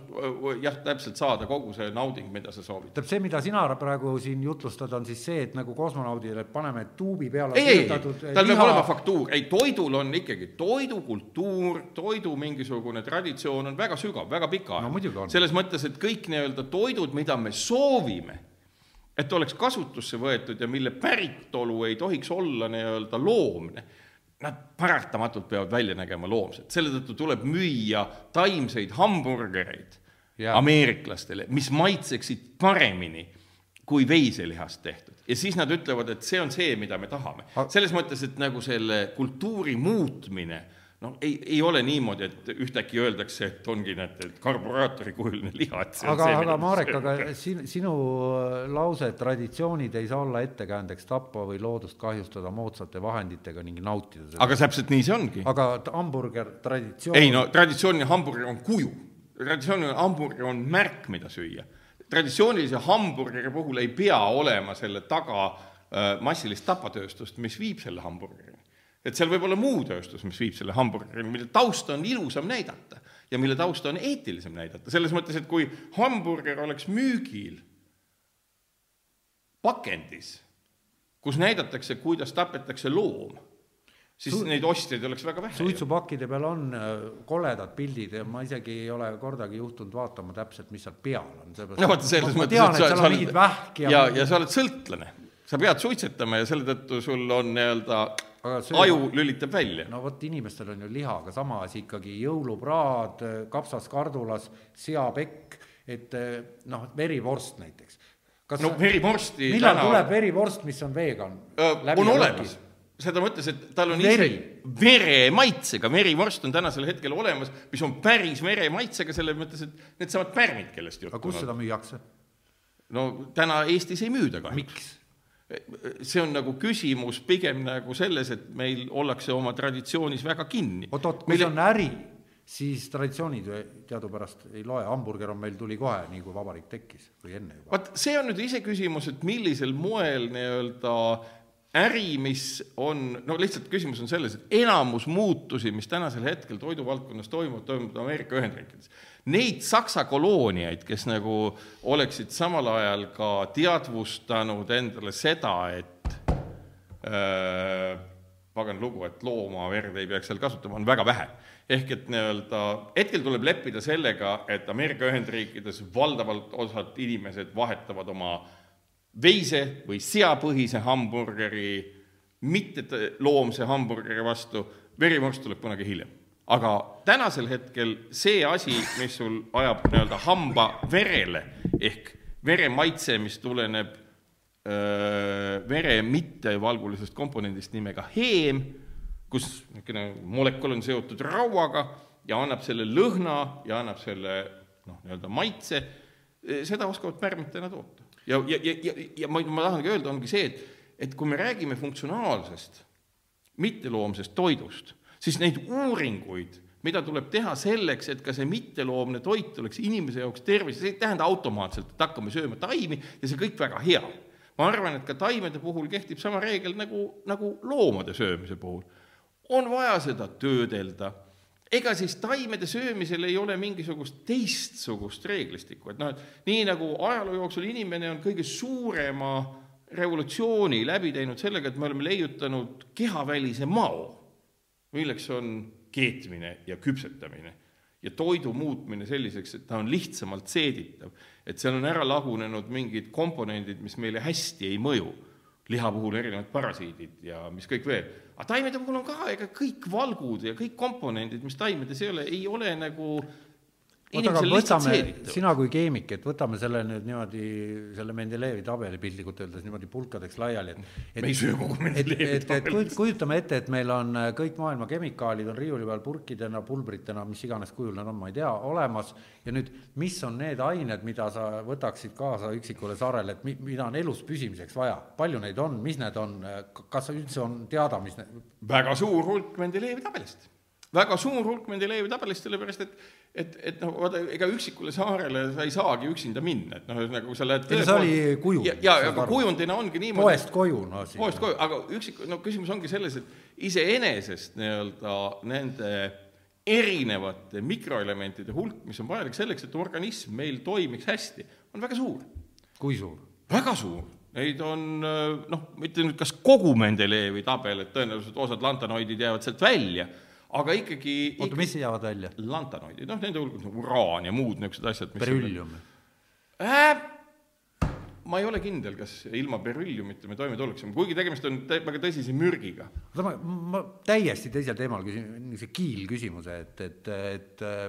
jah, täpselt saada kogu see nauding, mida sa soovid. tähendab, see, mida sina praegu siin jutlustad, on siis see, et nagu kosmonaudile paneme tuubi peale ei, ei, tal peab liha- olema faktuur, ei toidul on ikkagi toidukultuur, toidu mingisugune traditsioon on väga sügav, väga pika No selles mõttes, et kõik nii-öelda toidud, mida me soovime, et oleks kasutusse võetud ja mille päritolu ei tohiks olla nii-öelda loomne, nad paratamatult peavad välja nägema loomsed, selle tõttu tuleb müüa taimseid hamburgereid Jaa. ameeriklastele, mis maitseksid paremini kui veiselihast tehtud. Ja siis nad ütlevad, et see on see, mida me tahame. Selles mõttes, et nagu selle kultuuri muutmine noh, ei, ei ole niimoodi, et ühtäkki öeldakse, et ongi need et karburaatori kujuline liha, et see on aga, see, aga Marek, aga sin-, sinu äh, lause, et traditsioonid ei saa olla ettekäändeks tappa või loodust kahjustada moodsate vahenditega ning nautida seda. aga täpselt nii see ongi. aga hamburger, traditsioon. ei no traditsiooniline hamburger on kuju, traditsiooniline hamburger on märk, mida süüa. traditsioonilise hamburgeri puhul ei pea olema selle taga äh, massilist tapatööstust, mis viib selle hamburgerini. Et seal võib olla muu tööstus, mis viib selle hamburgerini, mille tausta on ilusam näidata ja mille tausta on eetilisem näidata, selles mõttes, et kui hamburger oleks müügil pakendis, kus näidatakse, kuidas tapetakse loom, siis Su- neid ostjaid oleks väga vähe. suitsupakkide peal on äh, koledad pildid ja ma isegi ei ole kordagi juhtunud vaatama täpselt, mis seal peal on. no vaata selles ma mõttes, et on mingid vähk ja, ja, ja sa oled sõltlane, sa pead suitsetama ja selle tõttu sul on nii-öelda aju lülitab välja. no vot, inimestel on ju liha, aga sama asi ikkagi jõulupraad, kapsas kardulas, seapekk, et eh, noh, verivorst näiteks. kas no verivorsti millal täna tuleb verivorst, mis on vegan? Öö, on olemas, seda mõttes, et tal on Veri. ise veremaitsega, verivorst on tänasel hetkel olemas, mis on päris veremaitsega, selles mõttes, et needsamad pärmid, kellest aga juttu kus on seda müüakse? no täna Eestis ei müüda kahjuks. miks? See on nagu küsimus pigem nagu selles, et meil ollakse oma traditsioonis väga kinni. oot-oot, kui see on äri, siis traditsioonid ju teadupärast ei loe, hamburger on meil, tuli kohe, nii kui vabariik tekkis või enne juba. vaat see on nüüd iseküsimus, et millisel moel nii-öelda äri, mis on, no lihtsalt küsimus on selles, et enamus muutusi, mis tänasel hetkel toiduvaldkonnas toimuvad, toimuvad Ameerika Ühendriikides. Neid Saksa kolooniaid, kes nagu oleksid samal ajal ka teadvustanud endale seda, et äh, pagan lugu, et loomaverd ei peaks seal kasutama, on väga vähe. ehk et nii-öelda hetkel tuleb leppida sellega, et Ameerika Ühendriikides valdavalt osad inimesed vahetavad oma veise või seapõhise hamburgeri mitte loomse hamburgeri vastu, verivorst tuleb kunagi hiljem. Aga tänasel hetkel see asi, mis sul ajab nii-öelda hamba verele ehk vere maitse, mis tuleneb öö, vere mittevalgulisest komponendist nimega heem, kus niisugune molekul on seotud rauaga ja annab selle lõhna ja annab selle noh, nii-öelda maitse, seda oskavad pärmitena toota. ja, ja, ja, ja, ja ma, ma tahangi öelda, ongi see, et, et kui me räägime funktsionaalsest mitteloomsest toidust, siis neid uuringuid, mida tuleb teha selleks, et ka see mitteloomne toit oleks inimese jaoks tervis, see ei tähenda automaatselt, et hakkame sööma taimi ja see kõik väga hea. ma arvan, et ka taimede puhul kehtib sama reegel nagu, nagu loomade söömise puhul. on vaja seda töödelda ega siis taimede söömisel ei ole mingisugust teistsugust reeglistikku, et noh, et nii nagu ajaloo jooksul inimene on kõige suurema revolutsiooni läbi teinud sellega, et me oleme leiutanud kehavälise mao, milleks on keetmine ja küpsetamine ja toidu muutmine selliseks, et ta on lihtsamalt seeditav, et seal on ära lagunenud mingid komponendid, mis meile hästi ei mõju liha puhul erinevad parasiidid ja mis kõik veel. aga taimede puhul on ka, ega kõik valgud ja kõik komponendid, mis taimedes ei ole, ei ole nagu sina kui keemik, et võtame selle nüüd niimoodi, selle Mendelejevi tabeli piltlikult öeldes niimoodi pulkadeks laiali, et et me ei söö kogu Mendelejevi tabelit. kujut- kujutame ette, et meil on äh, kõik maailma kemikaalid on riiuli peal purkidena, pulbritena, mis iganes kujul nad on, ma ei tea, olemas. Ja nüüd, mis on need ained, mida sa võtaksid kaasa üksikule saarele, et mi- mida on elus püsimiseks vaja, palju neid on, mis need on, kas üldse on teada, mis need, väga suur hulk Mendelejevi tabelist. väga suur hulk Mendelejevi tabelist, sellepärast et et, et noh, vaata, ega üksikule saarele sa ei saagi üksinda minna, et noh, ühesõnaga, kui sa lähed Ei see oli kujund, ja, ja, aga aru. kujundina ongi niimoodi poest koju, no siin. poest koju, aga üksik, no küsimus ongi selles, et iseenesest nii-öelda nende erinevate mikroelementide hulk, mis on vajalik selleks, et organism meil toimiks hästi, on väga suur. kui suur? väga suur, neid on noh, mitte nüüd kas kogu Mendelejevi tabel, et tõenäoliselt osad lantanoidid jäävad sealt välja, aga ikkagi, oota, mis jäävad välja? lantanoidid, noh nende hulgas nagu uraan ja muud niisugused asjad, mis berüllium. äh, ma ei ole kindel, kas ilma berülliumita me toime tuleksime, kuigi tegemist on tä- väga tõsise mürgiga oota, ma, ma täiesti teisel teemal küsin, niisuguse kiilküsimuse, et, et, et äh,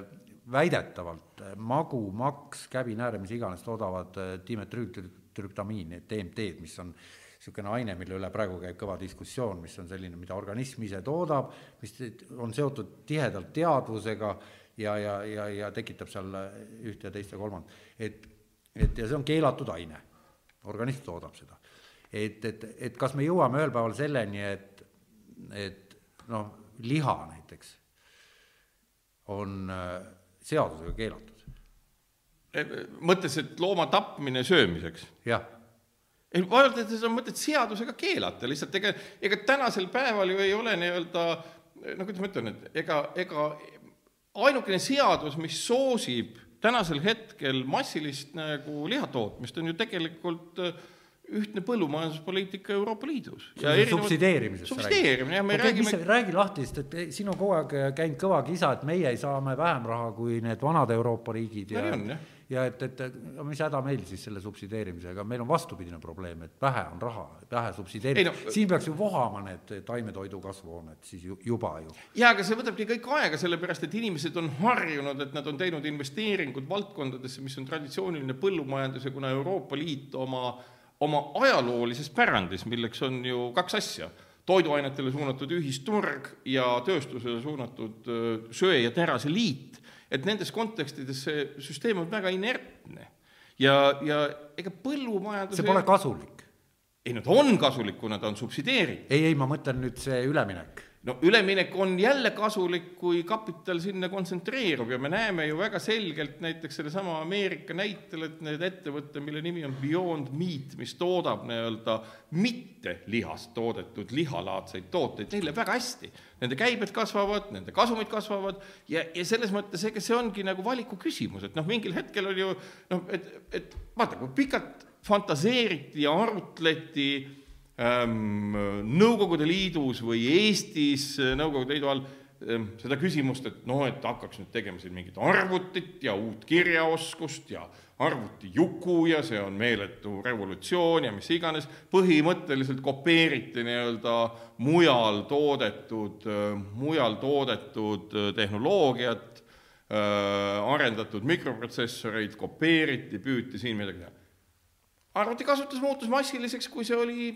väidetavalt äh, magu, maks, käbinääre, mis iganes toodavad äh, dimetrüütrüptamiini, DMT-d, mis on niisugune aine, mille üle praegu käib kõva diskussioon, mis on selline, mida organism ise toodab, mis on seotud tihedalt teadvusega ja, ja, ja, ja tekitab seal ühte ja teist ja kolmandat. et, et ja see on keelatud aine, organism toodab seda. et, et, et kas me jõuame ühel päeval selleni, et, et noh, liha näiteks on äh, seadusega keelatud, mõttes, et looma tapmine söömiseks jah ei, vaadates on mõtet seadusega keelata, lihtsalt ega, ega tänasel päeval ju ei ole nii-öelda no kuidas ma ütlen, et ega, ega ainukene seadus, mis soosib tänasel hetkel massilist nagu lihatootmist, on ju tegelikult äh, ühtne põllumajanduspoliitika Euroopa Liidus. subsideerimisest subsideerimine, jah, me mis räägime räägi lahti, sest et siin on kogu aeg käinud kõva kisa, et meie saame vähem raha kui need vanad Euroopa riigid ja No. Ja et, et mis häda meil siis selle subsideerimisega, meil on vastupidine probleem, et vähe on raha, vähe subsideerimist. No- siin peaks ju vohama need taimetoidu kasvuhooned siis ju, juba ju. jaa, aga see võtabki kõik aega, sellepärast et inimesed on harjunud, et nad on teinud investeeringud valdkondadesse, mis on traditsiooniline põllumajandus ja kuna Euroopa Liit oma, oma ajaloolises pärandis, milleks on ju kaks asja, toiduainetele suunatud ühisturg ja tööstusele suunatud öö, söe- ja teraseliit, et nendes kontekstides see süsteem on väga inertne. ja, ja ega põllumajandus see pole kasulik. ei ta on kasulik, kuna ta on subsideeritud. ei, ei, ma mõtlen nüüd see üleminek. No üleminek on jälle kasulik, kui kapital sinna kontsentreerub ja me näeme ju väga selgelt näiteks sellesama Ameerika näitel, et need ettevõte, mille nimi on Beyond Meat, mis toodab nii-öelda mitte lihast toodetud lihalaadseid tooteid, neil läheb väga hästi. Nende käibed kasvavad, nende kasumid kasvavad ja, ja selles mõttes ega see ongi nagu valiku küsimus, et noh, mingil hetkel oli ju noh, et, et vaata, kui pikalt fantaseeriti ja arutleti Nõukogude Liidus või Eestis äh, Nõukogude Liidu all ähm, seda küsimust, et noh, et hakkaks nüüd tegema siin mingit arvutit ja uut kirjaoskust ja arvutijuku ja see on meeletu revolutsioon ja mis iganes, põhimõtteliselt kopeeriti nii-öelda mujal toodetud, mujal toodetud äh, tehnoloogiat, arendatud mikroprotsessoreid kopeeriti, püüti siin midagi teha. Arvutikasutus muutus massiliseks, kui see oli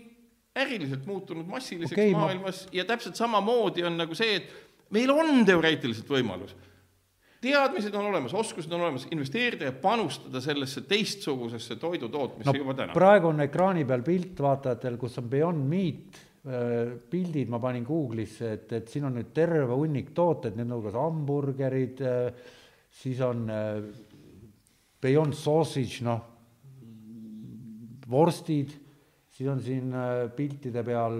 äriliselt muutunud massiliseks okay, ma- maailmas ma... ja täpselt samamoodi on nagu see, et meil on teoreetiliselt võimalus. teadmised on olemas, oskused on olemas, investeerida ja panustada sellesse teistsugusesse toidutootmisse no, juba täna. praegu on ekraani peal pilt vaatajatel, kus on Beyond Meat, pildid ma panin Google'isse, et, et siin on nüüd terve hunnik tooteid, nende hulgas hamburgerid, siis on äh, Beyond Sausage, noh, vorstid, siis on siin äh, piltide peal,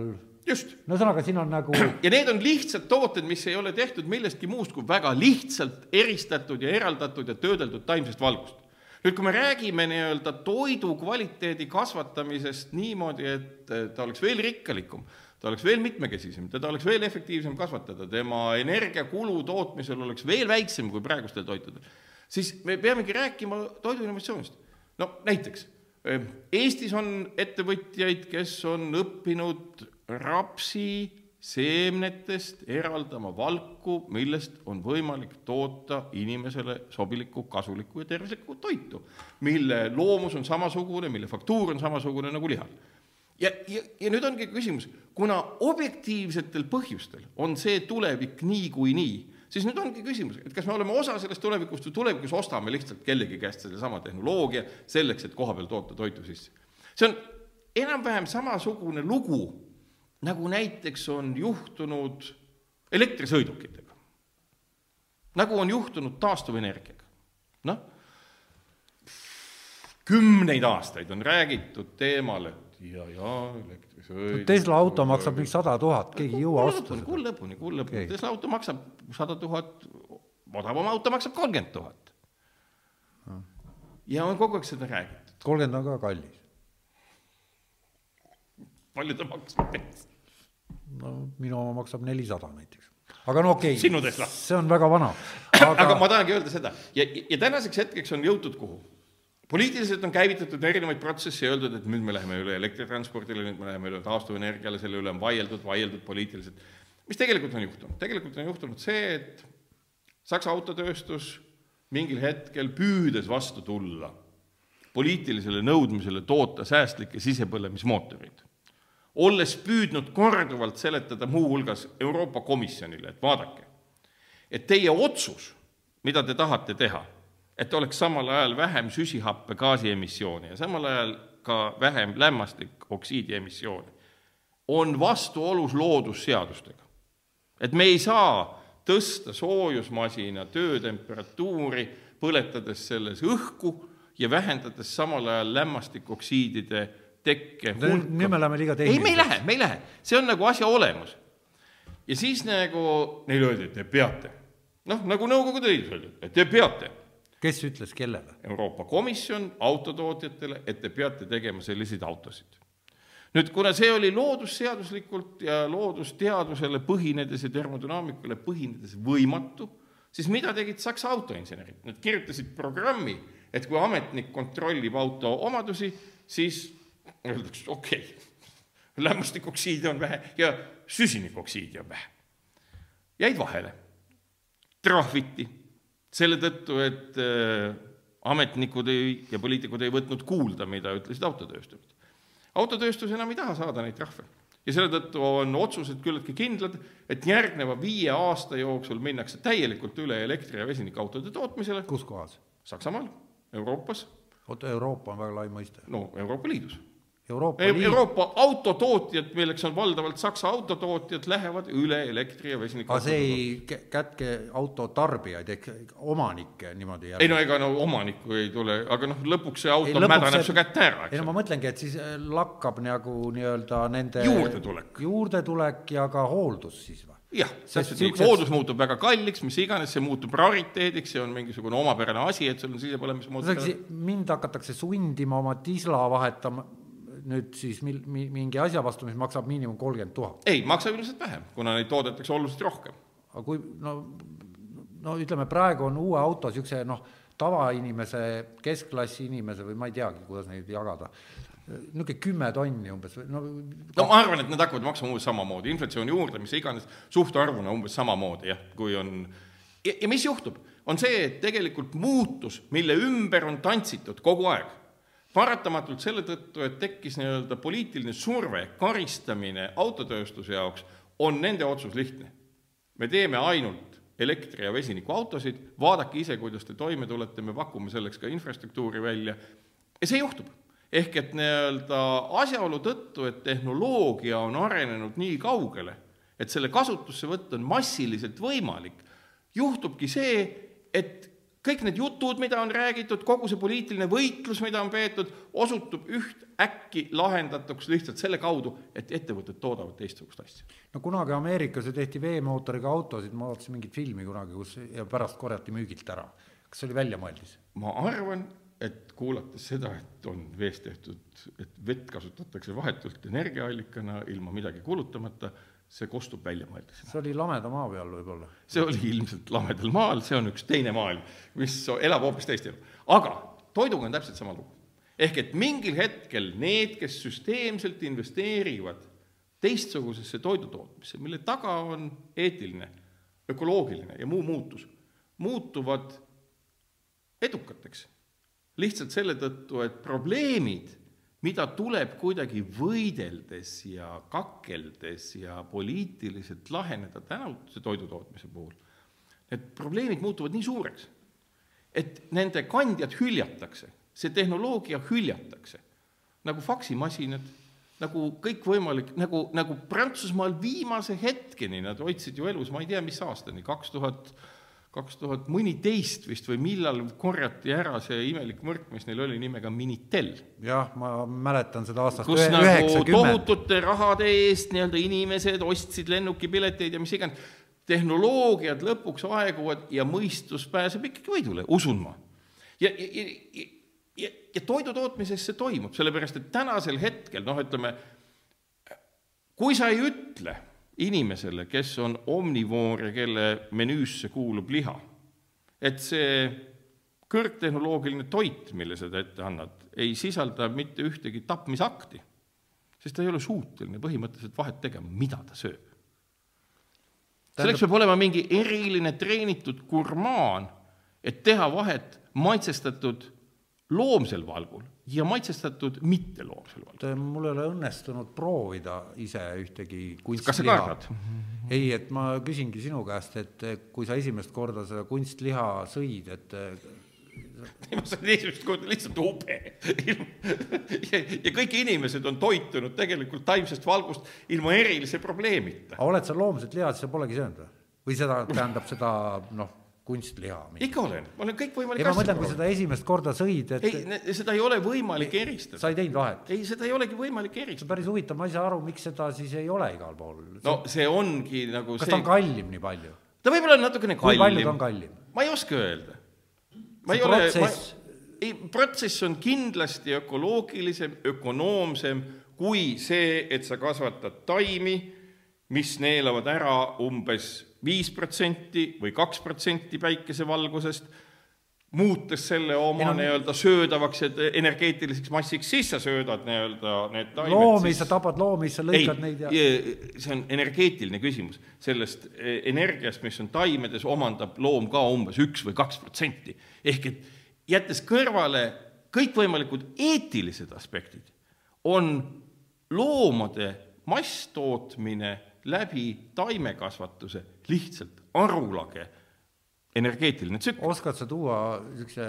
just, no ühesõnaga, siin on nagu ja need on lihtsad tooted, mis ei ole tehtud millestki muust kui väga lihtsalt eristatud ja eraldatud ja töödeldud taimsest valgust. nüüd, kui me räägime nii-öelda toidu kvaliteedi kasvatamisest niimoodi, et ta oleks veel rikkalikum, ta oleks veel mitmekesisem, teda oleks veel efektiivsem kasvatada, tema energiakulu tootmisel oleks veel väiksem kui praegustel toitudel, siis me peamegi rääkima toiduinnovatsioonist. no näiteks Eestis on ettevõtjaid, kes on õppinud rapsi seemnetest eraldama valku, millest on võimalik toota inimesele sobilikku, kasulikku ja tervislikku toitu, mille loomus on samasugune, mille faktuur on samasugune nagu lihal. ja, ja, ja nüüd ongi küsimus, kuna objektiivsetel põhjustel on see tulevik niikuinii nii, siis nüüd ongi küsimus, et kas me oleme osa sellest tulevikust või tulevikus ostame lihtsalt kellegi käest sellesama tehnoloogia selleks, et koha peal toota toitu sisse. see on enam-vähem samasugune lugu nagu näiteks on juhtunud elektrisõidukitega, nagu on juhtunud taastuvenergiaga. noh, kümneid aastaid on räägitud teemal, et ja, ja elektrisõiduk. Tesla auto maksab mingi sada tuhat, keegi ei jõua osta seda. kuu lõpuni, kuu lõpuni Tesla auto maksab sada tuhat, odavam auto maksab kolmkümmend tuhat. ja on kogu aeg seda räägitud. kolmkümmend on ka kallis palju ta maksab? no minu oma maksab nelisada näiteks. aga no okei okay,. see on väga vana aga.... aga ma tahangi öelda seda ja, ja tänaseks hetkeks on jõutud kuhu? Poliitiliselt on käivitatud erinevaid protsesse ja öeldud, et nüüd me läheme üle elektritranspordile, nüüd me läheme üle taastuvenergiale, selle üle on vaieldud, vaieldud poliitiliselt. mis tegelikult on juhtunud? tegelikult on juhtunud see, et Saksa autotööstus mingil hetkel püüdes vastu tulla poliitilisele nõudmisele toota säästlikke sisepõlemismootoreid olles püüdnud korduvalt seletada muuhulgas Euroopa Komisjonile, et vaadake, et teie otsus, mida te tahate teha, et oleks samal ajal vähem süsihappegaasi emissiooni ja samal ajal ka vähem lämmastikoksiidi emissiooni, on vastuolus loodusseadustega. et me ei saa tõsta soojusmasina töötemperatuuri, põletades selles õhku ja vähendades samal ajal lämmastikoksiidide tekke hulka. nüüd me läheme liiga tehniliseks. ei, me ei lähe, me ei lähe, see on nagu asja olemus. ja siis nagu neile öeldi, et te peate. noh, nagu Nõukogude Liidus öeldi, et te peate. Kes ütles kellele? Euroopa Komisjon autotootjatele, et te peate tegema selliseid autosid. nüüd, kuna see oli loodusseaduslikult ja loodusteadusele põhinedes ja termodünaamikale põhinedes võimatu, siis mida tegid Saksa autoinsenerid? Nad kirjutasid programmi, et kui ametnik kontrollib auto omadusi, siis öeldakse, okei okay., lämmastikoksiidi on vähe ja süsinikoksiidi on vähe. jäid vahele, trahviti selle tõttu, et äh, ametnikud ei, ja poliitikud ei võtnud kuulda, mida ütlesid autotöösturid. autotööstus enam ei taha saada neid trahve ja selle tõttu on otsused küllaltki kindlad, et järgneva viie aasta jooksul minnakse täielikult üle elektri- ja vesinikuautode tootmisele. kus kohas? Saksamaal, Euroopas. oota, Euroopa on väga lai mõiste. no Euroopa Liidus Euroopa. Euroopa autotootjad, milleks on valdavalt Saksa autotootjad, lähevad üle elektri ja vesiniku. aga see ei kätke autotarbijaid ehk omanikke niimoodi jälle? ei no ega no omanikku ei tule, aga noh, lõpuks see auto ei, mädaneb su kätte ära, ei no ma mõtlengi, et siis äh, lakkab nagu nii-öelda nende juurdetulek, juurdetulek ja ka hooldus siis või? jah, täpselt nii, hoolus muutub väga kalliks, mis iganes, see muutub rariteediks, see on mingisugune omapärane asi, et sul on sisepõlemismootor. mind hakatakse sundima oma tisla vahetama nüüd siis mil-, mingi asja vastu, mis maksab miinimum kolmkümmend tuhat. ei, maksab ilmselt vähem, kuna neid toodetakse oluliselt rohkem. aga kui no, no ütleme, praegu on uue auto niisuguse noh, tavainimese, keskklassi inimese või ma ei teagi, kuidas neid jagada, niisugune kümme tonni umbes või no no ma arvan, et need hakkavad maksma umbes samamoodi, inflatsiooni juurde, mis iganes, suhtarvuna umbes samamoodi jah, kui on ja, ja mis juhtub, on see, et tegelikult muutus, mille ümber on tantsitud kogu aeg paratamatult selle tõttu, et tekkis nii-öelda poliitiline surve, karistamine autotööstuse jaoks, on nende otsus lihtne. me teeme ainult elektri- ja vesinikuautosid, vaadake ise, kuidas te toime tulete, me pakume selleks ka infrastruktuuri välja ja see juhtub. ehk et nii-öelda asjaolu tõttu, et tehnoloogia on arenenud nii kaugele, et selle kasutussevõtt on massiliselt võimalik, juhtubki see, et kõik need jutud, mida on räägitud, kogu see poliitiline võitlus, mida on peetud, osutub ühtäkki lahendatuks lihtsalt selle kaudu, et ettevõtted toodavad teistsugust asja. no kunagi Ameerikas ju tehti veemootoriga autosid, ma vaatasin mingit filmi kunagi, kus ja pärast korjati müügilt ära. kas see oli väljamõeldis? ma arvan, et kuulates seda, et on veest tehtud, et vett kasutatakse vahetult energiaallikana ilma midagi kulutamata, see kostub väljamõeldis. see oli lameda maa peal võib-olla? see oli ilmselt lamedal maal, see on üks teine maailm, mis elab hoopis teist elu. aga toiduga on täpselt sama lugu. ehk et mingil hetkel need, kes süsteemselt investeerivad teistsugusesse toidutootmisse, mille taga on eetiline, ökoloogiline ja muu muutus, muutuvad edukateks. lihtsalt selle tõttu, et probleemid, mida tuleb kuidagi võideldes ja kakeldes ja poliitiliselt laheneda tänase toidutootmise puhul, need probleemid muutuvad nii suureks, et nende kandjad hüljatakse, see tehnoloogia hüljatakse, nagu faksimasinad nagu kõikvõimalik, nagu, nagu Prantsusmaal viimase hetkeni nad hoidsid ju elus, ma ei tea, mis aastani, kaks tuhat, kaks tuhat mõniteist vist või millal korjati ära see imelik mõrk, mis neil oli nimega Minitel. jah, ma mäletan seda aastast kus nagu tohutute rahade eest nii-öelda inimesed ostsid lennukipileteid ja mis iganes, tehnoloogiad lõpuks aeguvad ja mõistus pääseb ikkagi võidule, usun ma. ja, ja, ja ja, ja toidutootmises see toimub, sellepärast et tänasel hetkel noh, ütleme, kui sa ei ütle inimesele, kes on omnivoor ja kelle menüüsse kuulub liha, et see kõrgtehnoloogiline toit, mille sa ta ette annad, ei sisalda mitte ühtegi tapmisakti, siis ta ei ole suuteline põhimõtteliselt vahet tegema, mida ta sööb. selleks peab olema mingi eriline treenitud gurmaan, et teha vahet maitsestatud loomsel valgul ja maitsestatud mitteloomsel valgul. mul ei ole õnnestunud proovida ise ühtegi kunstliha. ei, et ma küsingi sinu käest, et kui sa esimest korda seda kunstliha sõid, et ma sain esimest korda lihtsalt ube ja, ja kõik inimesed on toitunud tegelikult taimsest valgust ilma erilise probleemita. oled sa loomset liha, siis sa polegi söönud või? või seda tähendab seda noh kunstliha. ikka olen, ma olen kõikvõimalik asja. ma mõtlen, kui seda esimest korda sõid, et. ei, seda ei ole võimalik ei, eristada. sa ei teinud vahet? ei, seda ei olegi võimalik eristada. päris huvitav, ma ei saa aru, miks seda siis ei ole igal pool. no see ongi nagu kas see... ta on kallim nii palju? ta võib-olla on natukene kallim. kui palju ta on kallim? ma ei oska öelda. ma ei ole, ma, ei, protsess on kindlasti ökoloogilisem, ökonoomsem kui see, et sa kasvatad taimi, mis neelavad ära umbes viis protsenti või kaks protsenti päikesevalgusest, muutes selle oma nii-öelda söödavaks ja energeetiliseks massiks, siis sa söödad nii-öelda need taimed loomi siis..., sa tapad loomi, sa lõikad ei, neid ja see on energeetiline küsimus. sellest e, energiast, mis on taimedes, omandab loom ka umbes üks või kaks protsenti. ehk et jättes kõrvale kõikvõimalikud eetilised aspektid, on loomade masstootmine läbi taimekasvatuse lihtsalt arulage energeetiline tsükkel. oskad sa tuua niisuguse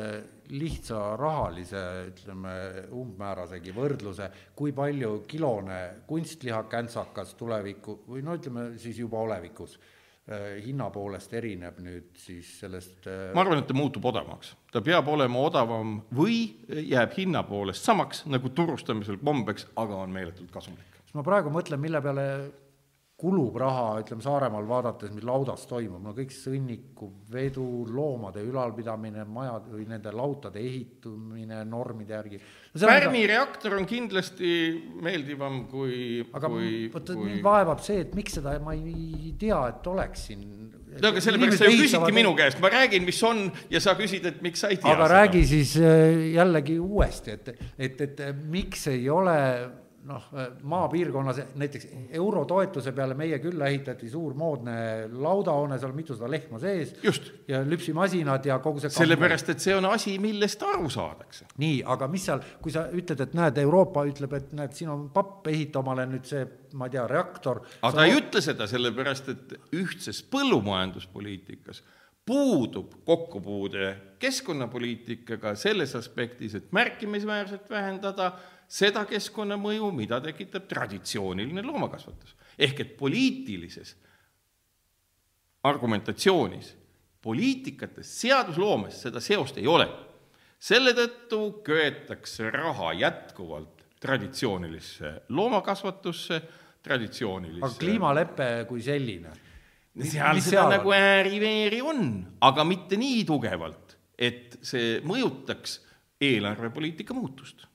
lihtsa rahalise, ütleme, umbmäärasegi võrdluse, kui palju kilone kunstliha käntsakas tuleviku või no ütleme siis juba olevikus äh, hinna poolest erineb nüüd siis sellest äh, ma arvan, et ta muutub odavamaks. ta peab olema odavam või jääb hinna poolest samaks nagu turustamisel kombeks, aga on meeletult kasumlik. ma praegu mõtlen, mille peale kulub raha, ütleme Saaremaal vaadates, mis laudas toimub, no kõik sõnniku, vedu, loomade ülalpidamine, majad või nende lautade ehitumine normide järgi no. Pärmi ka... reaktor on kindlasti meeldivam kui, aga kui, vot kui... mind vaevab see, et miks seda ma ei tea, et oleks siin. no aga sellepärast sa ju küsidki minu käest, ma räägin, mis on ja sa küsid, et miks sa ei tea aga seda. räägi siis äh, jällegi uuesti, et, et, et miks ei ole noh, maapiirkonnas näiteks eurotoetuse peale meie külla ehitati suur moodne laudahoone, seal mitusada lehma sees. ja lüpsimasinad ja kogu see. sellepärast, et see on asi, millest aru saadakse. nii, aga mis seal, kui sa ütled, et näed, Euroopa ütleb, et näed, siin on papp, ehita omale nüüd see, ma ei tea, reaktor. aga ta ei ma... ütle seda sellepärast, et ühtses põllumajanduspoliitikas puudub kokkupuude keskkonnapoliitikaga selles aspektis, et märkimisväärselt vähendada seda keskkonnamõju, mida tekitab traditsiooniline loomakasvatus. ehk et poliitilises argumentatsioonis, poliitikates, seadusloomes seda seost ei ole. selle tõttu köetakse raha jätkuvalt traditsioonilisse loomakasvatusse, traditsioonilisse aga kliimalepe kui selline? seal seda seal nagu ääri-veeri on, aga mitte nii tugevalt, et see mõjutaks eelarvepoliitika muutust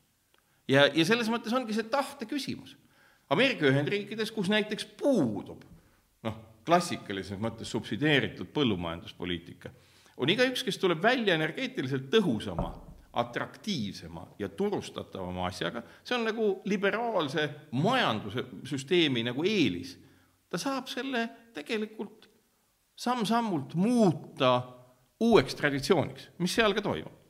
ja, ja selles mõttes ongi see tahte küsimus. Ameerika Ühendriikides, kus näiteks puudub noh, klassikalises mõttes subsideeritud põllumajanduspoliitika, on igaüks, kes tuleb välja energeetiliselt tõhusama atraktiivsema ja turustatavama asjaga, see on nagu liberaalse majanduse süsteemi nagu eelis. ta saab selle tegelikult samm-sammult muuta uueks traditsiooniks, mis seal ka toimub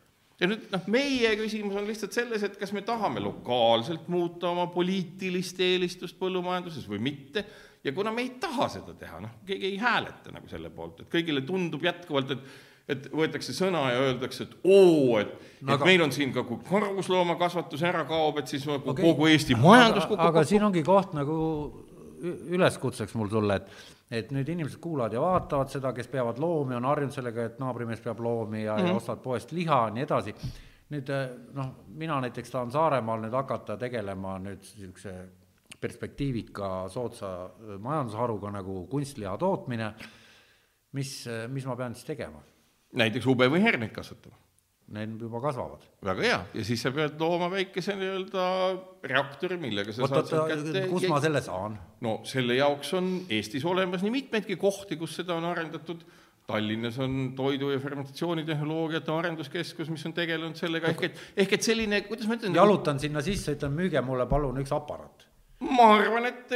ja nüüd noh, meie küsimus on lihtsalt selles, et kas me tahame lokaalselt muuta oma poliitilist eelistust põllumajanduses või mitte ja kuna me ei taha seda teha, noh, keegi ei hääleta nagu selle poolt, et kõigile tundub jätkuvalt, et et võetakse sõna ja öeldakse, et oo, et no,, et aga... meil on siin ka, kui karusloomakasvatus ära kaob, et siis okay. kogu Eesti majandus kukub aga, aga siin ongi koht nagu üleskutseks mul sulle, et et nüüd inimesed kuulavad ja vaatavad seda, kes peavad loomi, on harjunud sellega, et naabrimees peab loomi ja mm, -hmm. ja mhm. ostavad poest liha ja nii edasi. nüüd noh, mina näiteks tahan Saaremaal nüüd hakata tegelema nüüd niisuguse perspektiivika soodsa majandusharuga nagu kunstliha tootmine, mis, mis ma pean siis tegema? näiteks ube või herneid kasvatama need juba kasvavad. väga hea, ja siis sa pead looma väikese nii-öelda reaktori, millega sa Oot, saad sealt kätte kus ma selle saan? no selle jaoks on Eestis olemas nii mitmeidki kohti, kus seda on arendatud, Tallinnas on toidu- ja fermentatsioonitehnoloogiate arenduskeskus, mis on tegelenud sellega, ehk et, ehk et selline, kuidas ma ütlen jalutan sinna sisse, ütlen müüge mulle palun üks aparaat. ma arvan, et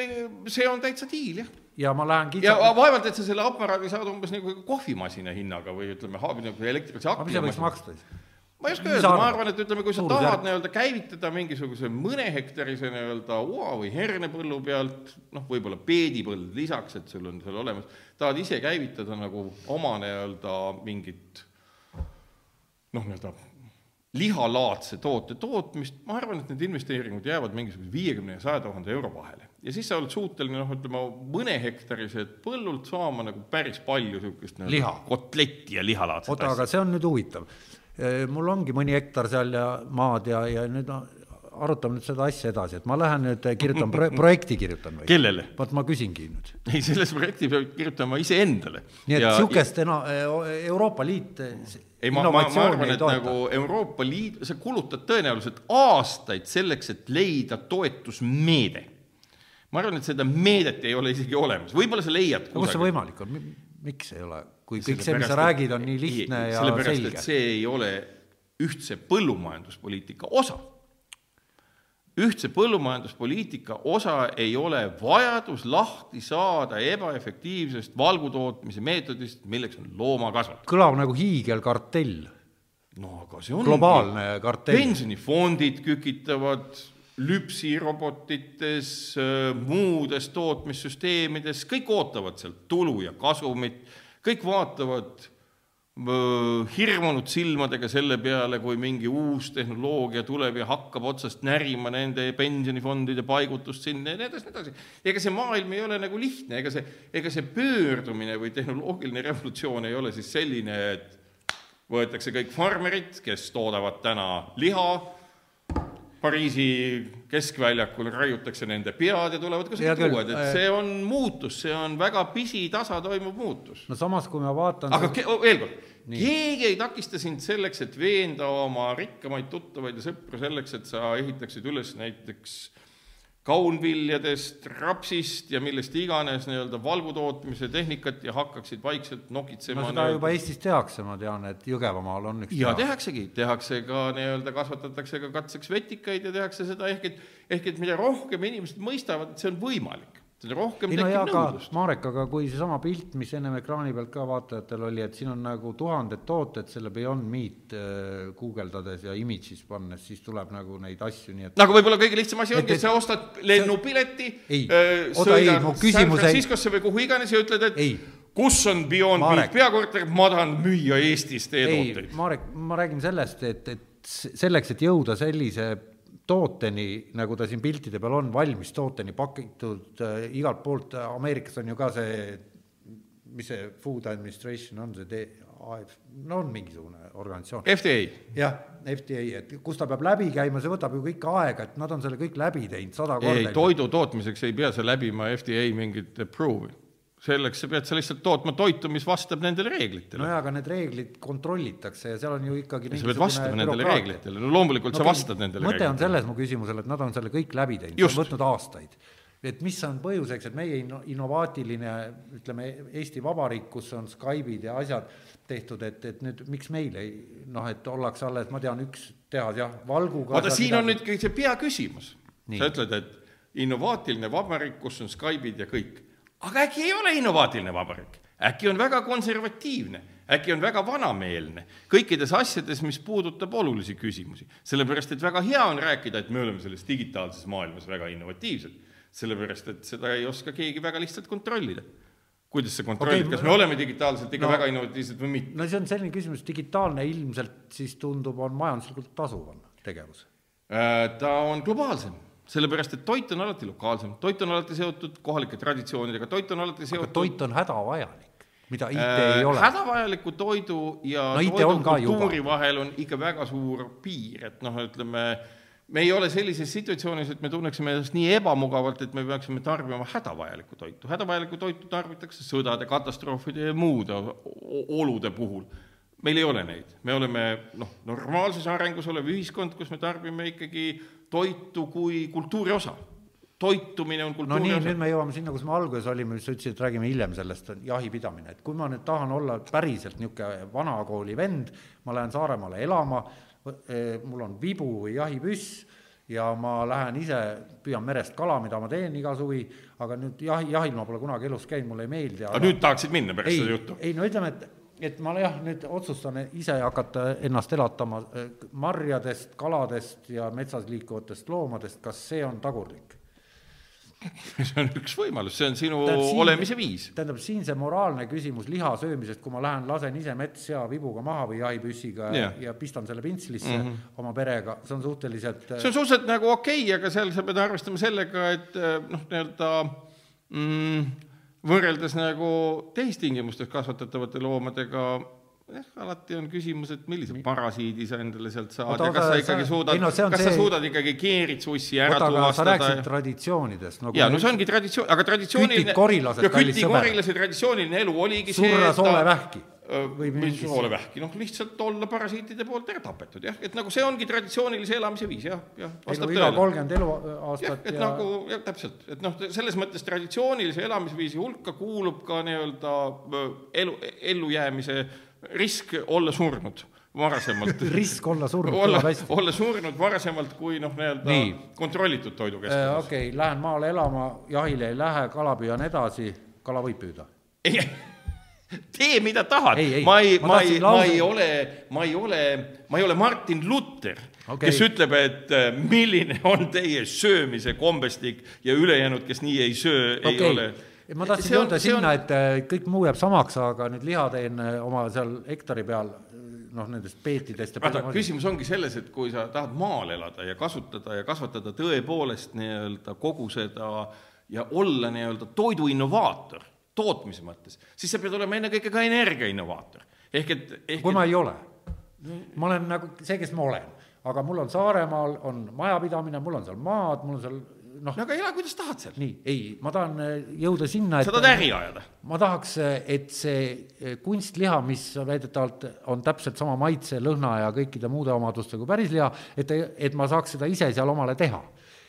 see on täitsa diil, jah ja ma lähen kitsa. ja vaevalt, et sa selle aparaadi saad umbes nagu kohvimasina hinnaga või ütleme, nagu elektrilise akna. mis see võiks maksta siis? Ma ei oska öelda, ma arvan, et ütleme, kui sa Suur tahad nii-öelda käivitada mingisuguse mõnehektarise nii-öelda oa või hernepõllu pealt, noh, võib-olla peedipõld lisaks, et sul on seal olemas, tahad ise käivitada nagu oma nii-öelda mingit noh, nii-öelda lihalaadse toote tootmist, ma arvan, et need investeeringud jäävad mingisuguse viiekümne ja saja tuhande euro vahele. ja siis sa oled suuteline noh, ütleme mõnehektariselt põllult saama nagu päris palju niisugust liha. kotletti ja lihalaadset oota, aga see on nüüd huvitav. Mul ongi mõni hektar seal ja maad ja, ja nüüd arutame nüüd seda asja edasi, et ma lähen nüüd kirjutan pro, projekti kirjutan või? kellele? vot ma küsingi nüüd. ei, selles projekti peab kirjutama iseendale. nii et niisugust ja... Euroopa Liit ei, ma, ma, ma arvan, et toeta. nagu Euroopa Liit, sa kulutad tõenäoliselt aastaid selleks, et leida toetusmeede. ma arvan, et seda meedet ei ole isegi olemas, võib-olla sa leiad kusagil. kus see võimalik on, miks ei ole, kui kõik see, mis sa räägid, on nii lihtne ei, ja sellepärast, selge? see ei ole ühtse põllumajanduspoliitika osa ühtse põllumajanduspoliitika osa ei ole vajadus lahti saada ebaefektiivsest valgutootmise meetodist, milleks on loomakasvatus. kõlab nagu hiigelkartell. no aga see on globaalne kartell. pensionifondid kükitavad lüpsirobotites, muudes tootmissüsteemides, kõik ootavad sealt tulu ja kasumit, kõik vaatavad hirmunud silmadega selle peale, kui mingi uus tehnoloogia tuleb ja hakkab otsast närima nende pensionifondide paigutust sinna ja nii edasi, nii edasi. ega see maailm ei ole nagu lihtne, ega see, ega see pöördumine või tehnoloogiline revolutsioon ei ole siis selline, et võetakse kõik farmerid, kes toodavad täna liha, Pariisi keskväljakul raiutakse nende pead ja tulevad kusagilt uued, et see on muutus, see on väga pisitasa toimuv muutus. no samas, kui ma vaatan aga ke-, veel kord, keegi ei takista sind selleks, et veenda oma rikkamaid tuttavaid ja sõpru selleks, et sa ehitaksid üles näiteks kaunviljadest, rapsist ja millest iganes nii-öelda valgu tootmise tehnikat ja hakkaksid vaikselt nokitsema. no seda juba Eestis tehakse, ma tean, et Jõgevamaal on üks ja teha. tehaksegi, tehakse ka nii-öelda, kasvatatakse ka katseks vetikaid ja tehakse seda, ehk et, ehk et mida rohkem inimesed mõistavad, et see on võimalik rohkem ei, no tekib nõudlust. Marek, aga kui seesama pilt, mis ennem ekraani pealt ka vaatajatel oli, et siin on nagu tuhanded tooted selle Beyond Meat äh, guugeldades ja image'is pannes, siis tuleb nagu neid asju, nii et no aga võib-olla kõige lihtsam asi ongi, et sa ostad lennupileti, äh, sõidad San Franciscosse või kuhu iganes ja ütled, et ei. kus on Beyond Marek. Meat peakorter, ma tahan müüa Eestis teie tooteid. Marek, ma räägin sellest, et, et selleks, et jõuda sellise tooteni, nagu ta siin piltide peal on, valmis tooteni pakitud äh, igalt poolt, Ameerikas on ju ka see, mis see Food Administration on, see AF, no on mingisugune organisatsioon. FDA. jah, FDA, et kus ta peab läbi käima, see võtab ju kõik aega, et nad on selle kõik läbi teinud sada korda. ei, toidu tootmiseks ei pea sa läbima FDA mingit approve'i selleks sa pead sa lihtsalt tootma toitu, mis vastab nendele reeglitele. nojah, aga need reeglid kontrollitakse ja seal on ju ikkagi sa pead vastama nendele reeglitele, no loomulikult no, sa vastad nendele mõte reeglitele. on selles mu küsimusel, et nad on selle kõik läbi teinud, see on võtnud aastaid. et mis on põhjuseks, et meie inno-, innovaatiline, ütleme, Eesti Vabariik, kus on Skype'id ja asjad tehtud, et, et nüüd miks meil ei noh, et ollakse alles, ma tean, üks tehas jah, valguga vaata, siin on nüüd ikkagi see peaküsimus. Sa ütled, et innovaatiline vabariik, kus on Skype'id ja kõik. Aga äkki ei ole innovaatiline vabariik? äkki on väga konservatiivne, äkki on väga vanameelne kõikides asjades, mis puudutab olulisi küsimusi. sellepärast, et väga hea on rääkida, et me oleme selles digitaalses maailmas väga innovatiivsed, sellepärast et seda ei oska keegi väga lihtsalt kontrollida. kuidas sa kontrollid okay,, kas me oleme digitaalselt ikka no- no, väga innovatiivsed või mitte? no see on selline küsimus, digitaalne ilmselt siis tundub, on majanduslikult tasuvam tegevus. Äh, ta on globaalsem, sellepärast et toit on alati lokaalsem, toit on alati seotud kohalike traditsioonidega, toit on alati seotud toit on hädavajalik, mida IT äh, ei ole. hädavajaliku toidu ja No toidukultuuri vahel on ikka väga suur piir, et noh, ütleme, me ei ole sellises situatsioonis, et me tunneksime ennast nii ebamugavalt, et me peaksime tarbima hädavajalikku toitu. hädavajalikku toitu tarbitakse sõdade, katastroofide ja muude olude puhul. Meil ei ole neid, me oleme noh, normaalses arengus olev ühiskond, kus me tarbime ikkagi toitu kui kultuuri osa. toitumine on no kultuuri nii, osa nüüd me jõuame sinna, kus me alguses olime, mis sa ütlesid, et räägime hiljem sellest, jahipidamine, et kui ma nüüd tahan olla päriselt niisugune vanakooli vend, ma lähen Saaremaale elama, mul on vibu või jahipüss ja ma lähen ise, püüan merest kala, mida ma teen iga suvi, aga nüüd jahi, jahil ma pole kunagi elus käinud, mulle ei meeldi. aga nüüd tahaksid minna pärast ei seda juttu? ei no ütleme, et, et ma jah, nüüd otsustan ise hakata ennast elatama marjadest, kaladest ja metsas liikuvatest loomadest, kas see on tagurlik? see on üks võimalus, see on sinu Tähendab, siin- olemise viis. tähendab, siin see moraalne küsimus liha söömisest, kui ma lähen, lasen ise metssea vibuga maha või jahipüssiga. Jah. ja pistan selle pintslisse mm -hmm. oma perega, see on suhteliselt see on suhteliselt nagu okei okay,, aga seal sa pead arvestama sellega, et eh, noh, nii-öelda mm, võrreldes nagu tehistingimustes kasvatatavate loomadega, jah, alati on küsimus, et millise parasiidi sa endale sealt saad Oota, ja kas sa ikkagi sa- suudad no see kas sa see- suudad ikkagi keeritsussi ära oota, aga sa tuvastada rääkisid ja traditsioonidest nagu jaa, no see ongi traditsioon, aga traditsiooniline Kütid, korilased, ja kallis sõber. kütikorilased traditsiooniline elu oligi see, surra et ta- soolevähki. Või mis soolevähki, noh lihtsalt olla parasiitide poolt ära tapetud jah, et nagu see ongi traditsioonilise elamise viis jah, jah, vastab iga kolmkümmend eluaastat et ja, ja... nagu jah, täpselt, et noh, selles mõttes traditsioonilise elamisviisi hulka kuulub ka nii-öelda elu, ellujäämise risk olla surnud varasemalt. Risk olla surnud olla olla surnud varasemalt kui noh, nii-öelda Nii. kontrollitud Äh, toidukeskkonnas okei okay,, lähen maale elama, jahile ei lähe, kala püüan edasi, kala võib püüda. Ei, tee mida tahad. Ei, ei,, ma ei, ma ma ei, ma ei ole, ma ei ole, ma ei ole Martin Luther okay., kes ütleb, et äh, milline on teie söömise kombestik ja ülejäänud, kes nii ei söö, ei okei. ole. Ma tahtsin jõuda sinna, et äh, kõik muu jääb samaks, aga nüüd liha teen äh, oma seal hektari peal noh, nendest peetidest vaata, küsimus ongi selles, et kui sa tahad maal elada ja kasutada ja kasvatada tõepoolest nii-öelda kogu seda ja olla nii-öelda toiduinnovaator tootmise mõttes, siis sa pead olema ennekõike ka energiainnovaator. ehk et, ehk kui ma ei ole, ma olen nagu see, kes ma olen, aga mul on Saaremaal on majapidamine, mul on seal maad, mul on seal noh, no aga ela, kuidas tahad seal. nii, ei, ma tahan äh, jõuda sinna, sa tahad äri ajada ma tahaks, et see eh, kunstliha, mis väidetavalt on täpselt sama maitse, lõhna ja kõikide muude omadustega kui päris liha, et, et ma saaks seda ise seal omale teha.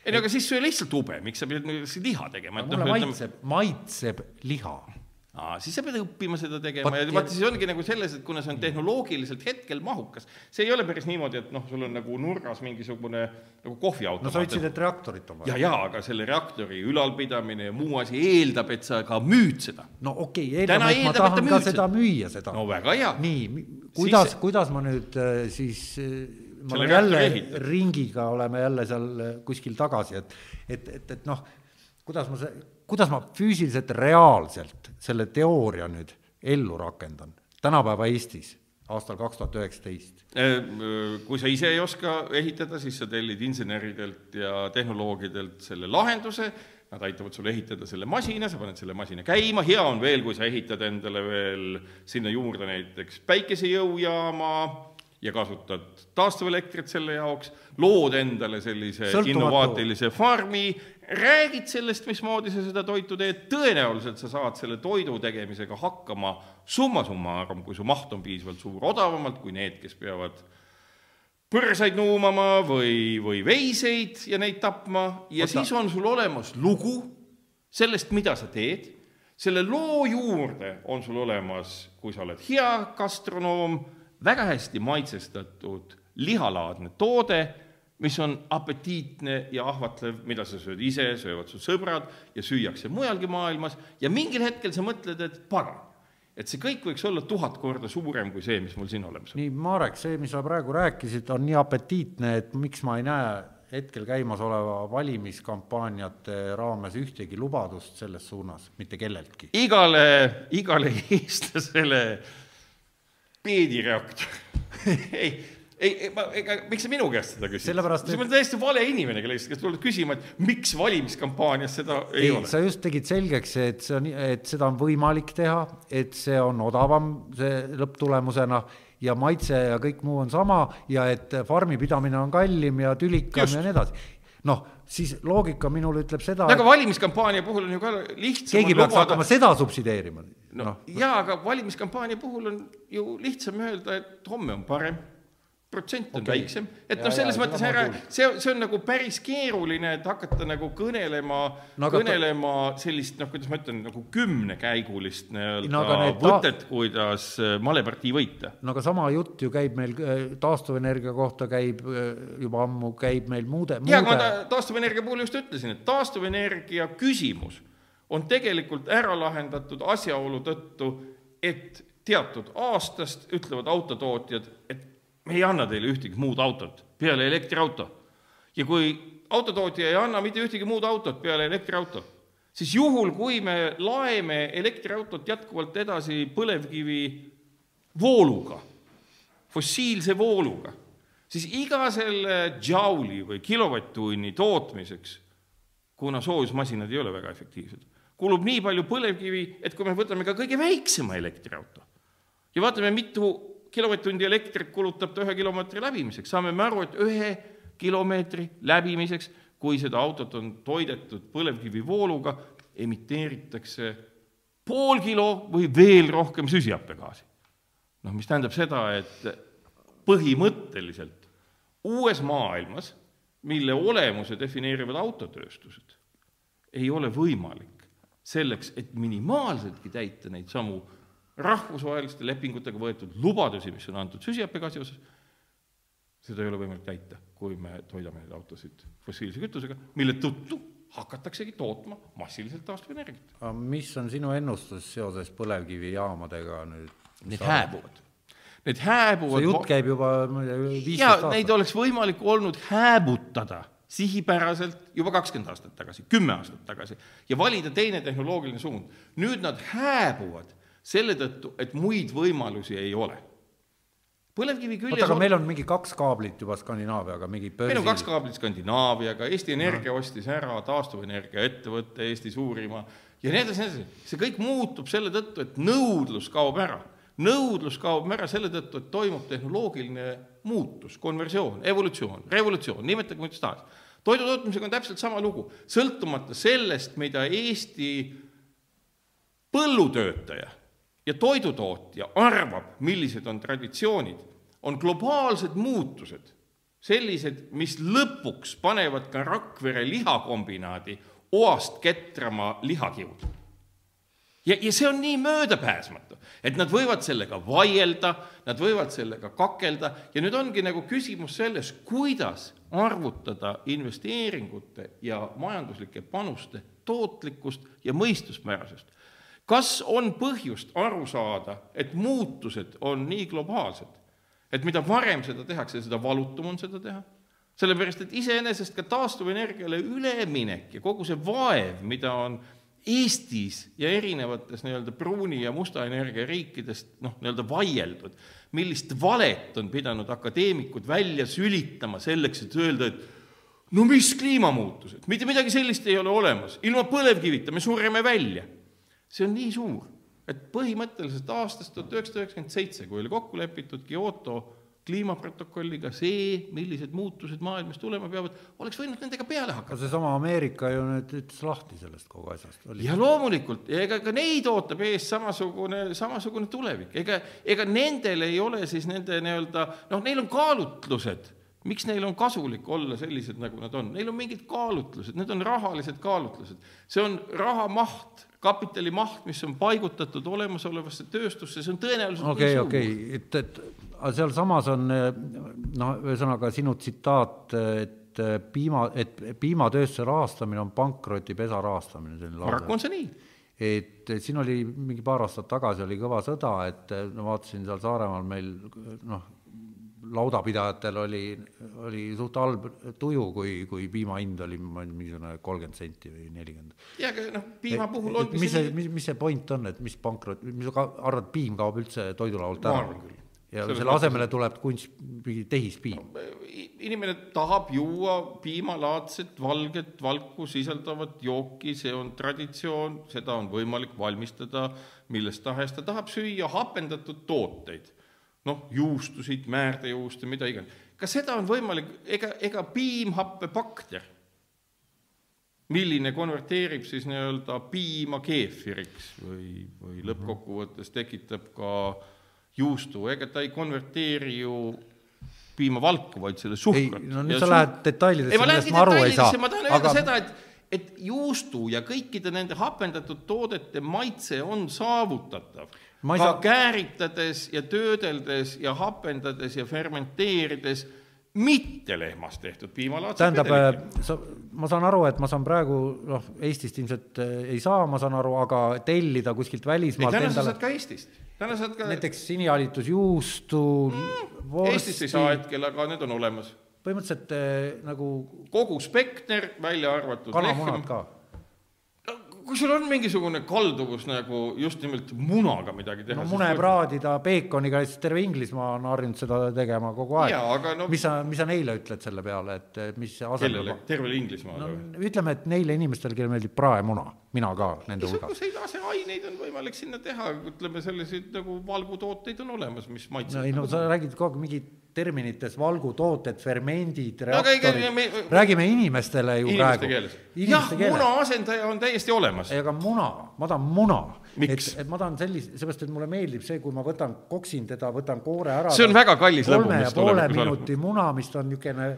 ei no aga siis söö lihtsalt ube, miks sa nüüd liha tegema, et mulle noh, ütleme, maitseb, maitseb liha. aa, siis sa pead õppima seda tegema Vot ja ja- vaata, siis ongi nagu selles, et kuna see on tehnoloogiliselt hetkel mahukas, see ei ole päris niimoodi, et noh, sul on nagu nurgas mingisugune nagu kohviautomaat. no sa ütlesid, et reaktorit on ja, vaja. ja aga selle reaktori ülalpidamine ja muu asi eeldab, et sa ka müüd seda. no okei okay,, eeldame, et ma eeldab, et tahan ka müüd seda müüa, seda no väga hea. nii, kuidas Siis-, kuidas ma nüüd äh, siis äh, ma Selle olen jälle ehitad. ringiga oleme jälle seal äh, kuskil tagasi, et et, et, et noh, kuidas ma see, kuidas ma füüsiliselt reaalselt selle teooria nüüd ellu rakendan tänapäeva Eestis aastal kaks tuhat üheksateist. Äh, kui sa ise ei oska ehitada, siis sa tellid inseneridelt ja tehnoloogidelt selle lahenduse, nad aitavad sul ehitada selle masina, sa paned selle masina käima, hea on veel, kui sa ehitad endale veel sinna juurde näiteks päikesejõujaama ja kasutad taastuvelektrit selle jaoks, lood endale sellise Sõltumatu. innovaatilise farmi, räägid sellest, mismoodi sa seda toitu teed, tõenäoliselt sa saad selle toidu tegemisega hakkama summa summarum, kui su maht on piisavalt suur, odavamalt kui need, kes peavad põrsaid nuumama või, või veiseid ja neid tapma ja. Oota. siis on sul olemas lugu, sellest, mida sa teed, selle loo juurde on sul olemas, kui sa oled hea gastronoom, väga hästi maitsestatud lihalaadne toode, mis on apetiitne ja ahvatlev, mida sa sööd ise, söövad su sõbrad ja süüakse mujalgi maailmas ja mingil hetkel sa mõtled, et pagan, et see kõik võiks olla tuhat korda suurem kui see, mis mul siin olemas on. nii, Marek, see, mis sa praegu rääkisid, on nii apetiitne, et miks ma ei näe hetkel käimasoleva valimiskampaaniate raames ühtegi lubadust selles suunas mitte kelleltki. igale, igale eestlasele peedireaktor ei ei, ega, miks sa minu käest seda küsid? Sellepärast, et... sa oled täiesti vale inimene, kelle käest tuled küsima, et miks valimiskampaanias seda ei, ei ole. sa just tegid selgeks, et see on, et seda on võimalik teha, et see on odavam, see lõpptulemusena ja maitse ja kõik muu on sama ja et farmi pidamine on kallim ja tülikam just. ja nii edasi. noh, siis loogika minul ütleb seda. aga valimiskampaania puhul on ju ka lihtsam. keegi peaks lubada... hakkama seda subsideerima. no, no jaa, aga valimiskampaania puhul on ju lihtsam öelda, et homme on parem protsent on okay. väiksem, et noh, selles ja, mõttes ära, see, see on nagu päris keeruline, et hakata nagu kõnelema no,, kõnelema sellist noh, kuidas ma ütlen, nagu kümnekäigulist nii-öelda no, võtet ta..., kuidas äh, malepartii võita. no aga sama jutt ju käib meil äh, taastuvenergia kohta, käib äh, juba ammu, käib meil muude, muude.... jaa, aga ma taastuvenergia puhul just ütlesin, et taastuvenergia küsimus on tegelikult ära lahendatud asjaolu tõttu, et teatud aastast ütlevad autotootjad, et me ei anna teile ühtegi muud autot peale elektriauto. ja kui autotootja ei anna mitte ühtegi muud autot peale elektriauto, siis juhul, kui me laeme elektriautot jätkuvalt edasi põlevkivi vooluga, fossiilse vooluga, siis iga selle džauli või kilovatt-tunni tootmiseks, kuna soojusmasinad ei ole väga efektiivsed, kulub nii palju põlevkivi, et kui me võtame ka kõige väiksema elektriauto ja vaatame, mitu kilovatt-tundi elektrit kulutab ta ühe kilomeetri läbimiseks, saame me aru, et ühe kilomeetri läbimiseks, kui seda autot on toidetud põlevkivivooluga, emiteeritakse pool kilo või veel rohkem süsihappegaasi. noh, mis tähendab seda, et põhimõtteliselt uues maailmas, mille olemuse defineerivad autotööstused, ei ole võimalik selleks, et minimaalseltki täita neid samu rahvusvaheliste lepingutega võetud lubadusi, mis on antud süsihappegaasi osas, seda ei ole võimalik täita, kui me toidame neid autosid fossiilse kütusega, mille tõttu hakataksegi tootma massiliselt taastuvenergiat. aga mis on sinu ennustus seoses põlevkivijaamadega nüüd? Need hääbuvad. Need hääbuvad see jutt käib juba viisteist aastat. Neid oleks võimalik olnud hääbutada sihipäraselt juba kakskümmend aastat tagasi, kümme aastat tagasi ja valida teine tehnoloogiline suund. nüüd nad hääbuvad selle tõttu, et muid võimalusi ei ole. põlevkivi küljes oota, aga meil on mingi kaks kaablit juba Skandinaaviaga, mingi börsi... meil on kaks kaablit Skandinaaviaga, Eesti Energia no. ostis ära taastuvenergia ettevõtte, Eesti suurima, ja nii edasi, nii edasi. see kõik muutub selle tõttu, et nõudlus kaob ära. nõudlus kaob ära selle tõttu, et toimub tehnoloogiline muutus, konversioon, evolutsioon, revolutsioon, nimetage kuidas tahes. toidu tootmisega on täpselt sama lugu, sõltumata sellest, mida Eesti põllutöötaja ja toidutootja arvab, millised on traditsioonid, on globaalsed muutused. Sellised, mis lõpuks panevad ka Rakvere lihakombinaadi oast ketrama lihakiud. ja, ja see on nii möödapääsmatu, et nad võivad sellega vaielda, nad võivad sellega kakelda. Ja nüüd ongi nagu küsimus selles, kuidas arvutada investeeringute ja majanduslike panuste tootlikkust ja mõistuspärasust kas on põhjust aru saada, et muutused on nii globaalsed, et mida varem seda tehakse, seda valutum on seda teha? sellepärast, et iseenesest ka taastuvenergiale üleminek ja kogu see vaev, mida on Eestis ja erinevates nii-öelda pruuni ja musta energia riikidest noh, nii-öelda vaieldud, millist valet on pidanud akadeemikud välja sülitama selleks, et öelda, et no mis kliimamuutused, mitte midagi sellist ei ole olemas, ilma põlevkivita me sureme välja see on nii suur, et põhimõtteliselt aastast tuhat üheksasada üheksakümmend seitse, kui oli kokku lepitud Kyoto kliimaprotokolliga see, millised muutused maailmas tulema peavad, oleks võinud nendega peale hakata. seesama Ameerika ju nüüd ütles lahti sellest kogu asjast. ja loomulikult, ega ka neid ootab ees samasugune, samasugune tulevik, ega, ega nendel ei ole siis nende nii-öelda noh, neil on kaalutlused. Miks neil on kasulik olla sellised, nagu nad on, neil on mingid kaalutlused, need on rahalised kaalutlused, see on raha maht, kapitali maht, mis on paigutatud olemasolevasse tööstusse, see on tõenäoliselt okei okei et, et aga sealsamas on noh, ühesõnaga sinu tsitaat, et piima, et piimatööstuse rahastamine on pankrotipesa rahastamine, paraku on see nii. Et siin oli mingi paar aastat tagasi oli kõva sõda, et no vaatasin seal Saaremaal meil noh, laudapidajatel oli, oli suht halb tuju, kui, kui piima hind oli mingisugune kolmkümmend senti või nelikümmend. jaa, aga noh, piima puhul ongi mis see, mis, mis see point on, et mis pankrot, mis sa arvad, piim kaob üldse toidulaualt ära? ja Selles selle asemele tuleb kunst, tehispiim no,. inimene tahab juua piimalaadset valget valku sisaldavat jooki, see on traditsioon, seda on võimalik valmistada millest tahes, ta tahab süüa hapendatud tooteid noh, juustusid, määrdejuuste, mida iganes. ka seda on võimalik, ega, ega piimhappebakter, milline konverteerib siis nii-öelda piima keefiriks või, või lõppkokkuvõttes tekitab ka juustu, ega ta ei konverteeri ju piimavalku, vaid selle suhkrut. no nüüd sa suh... lähed detailidesse, millest ma aru ei saa. ma tahan öelda aga... seda, et et juustu ja kõikide nende hapendatud toodete maitse on saavutatav ka saa... kääritades ja töödeldes ja hapendades ja fermenteerides mitte lehmast tehtud piimalaadset tähendab, äh, sa, ma saan aru, et ma saan praegu noh, Eestist ilmselt äh, ei saa, ma saan aru, aga tellida kuskilt välismaalt ei, täna endale... sa saad ka Eestist. täna saad ka näiteks sinialitusjuustu mm,. Eestist ei saa hetkel, aga need on olemas. põhimõtteliselt äh, nagu kogu spekter, välja arvatud kanamunad ka kui sul on mingisugune kalduvus nagu just nimelt munaga midagi teha. no mune praadida peekoniga, siis terve Inglismaa on harjunud seda tegema kogu aeg. No... mis sa, mis sa neile ütled selle peale, et mis asendab? tervele Inglismaale no,? ütleme, et neile inimestele, kellele meeldib praemuna, mina ka nende hulgas. niisuguseid aseaineid on võimalik sinna teha, ütleme selliseid nagu valgutooteid on olemas, mis maitsevad. ei no sa räägid kogu aeg mingit terminites valgutooted, fermendid, reaktorid no,, me... räägime inimestele ju inimeste praegu. jah, muna asendaja on täiesti olemas. aga muna, ma tahan muna. et, et ma tahan sellist, seepärast, et mulle meeldib see, kui ma võtan, koksin teda, võtan koore ära. see on väga kallis lõbu, kolme ja poole minuti olema. muna, mis on niisugune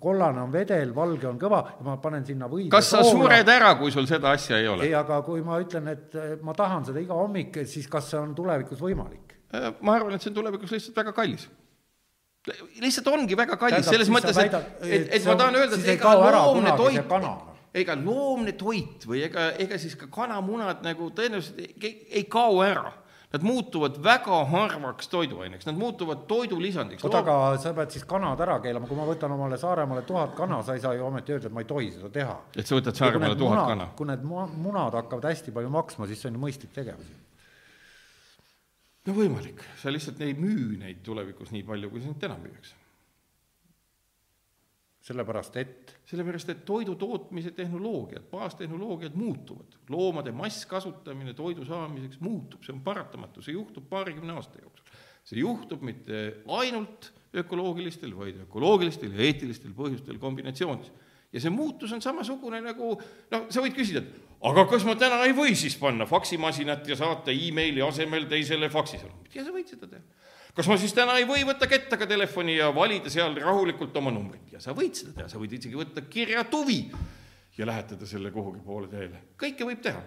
kollane on vedel, valge on kõva ja ma panen sinna võid. kas sa sured ära, kui sul seda asja ei ole? ei, aga kui ma ütlen, et ma tahan seda iga hommik, siis kas see on tulevikus võimalik? Äh, ma arvan, et see on tulevikus lihtsalt väga kallis lihtsalt ongi väga kallis, selles mõttes, et, et, et ma tahan öelda, et ega loomne toit, ega loomne toit või ega, ega siis ka kanamunad nagu tõenäoliselt ei, ei kao ära Nad muutuvad väga harvaks toiduaineks, nad muutuvad toidulisandiks. oota, aga sa pead siis kanad ära keelama, kui ma võtan omale Saaremaale tuhat kana, sa ei saa ju ometi öelda, et ma ei tohi seda teha. et sa võtad Saaremaale tuhat kana? kui need munad hakkavad hästi palju maksma, siis see on ju mõistlik tegevus no võimalik, sa lihtsalt ei müü neid tulevikus nii palju, kui sa neid täna müüakse. sellepärast, et? sellepärast, et toidu tootmise tehnoloogiad, baastehnoloogiad muutuvad. loomade masskasutamine toidu saamiseks muutub, see on paratamatu, see juhtub paarikümne aasta jooksul. see juhtub mitte ainult ökoloogilistel, vaid ökoloogilistel ja eetilistel põhjustel kombinatsioonis ja see muutus on samasugune nagu noh, sa võid küsida, et aga kas ma täna ei või siis panna faksimasinat ja saata emaili asemel teisele faksisõnumit ja sa võid seda teha. kas ma siis täna ei või võtta kettaga telefoni ja valida seal rahulikult oma numbrit? Ja sa võid seda teha, sa võid isegi võtta kirjatuvi ja lähetada selle kuhugi poole teele, kõike võib teha.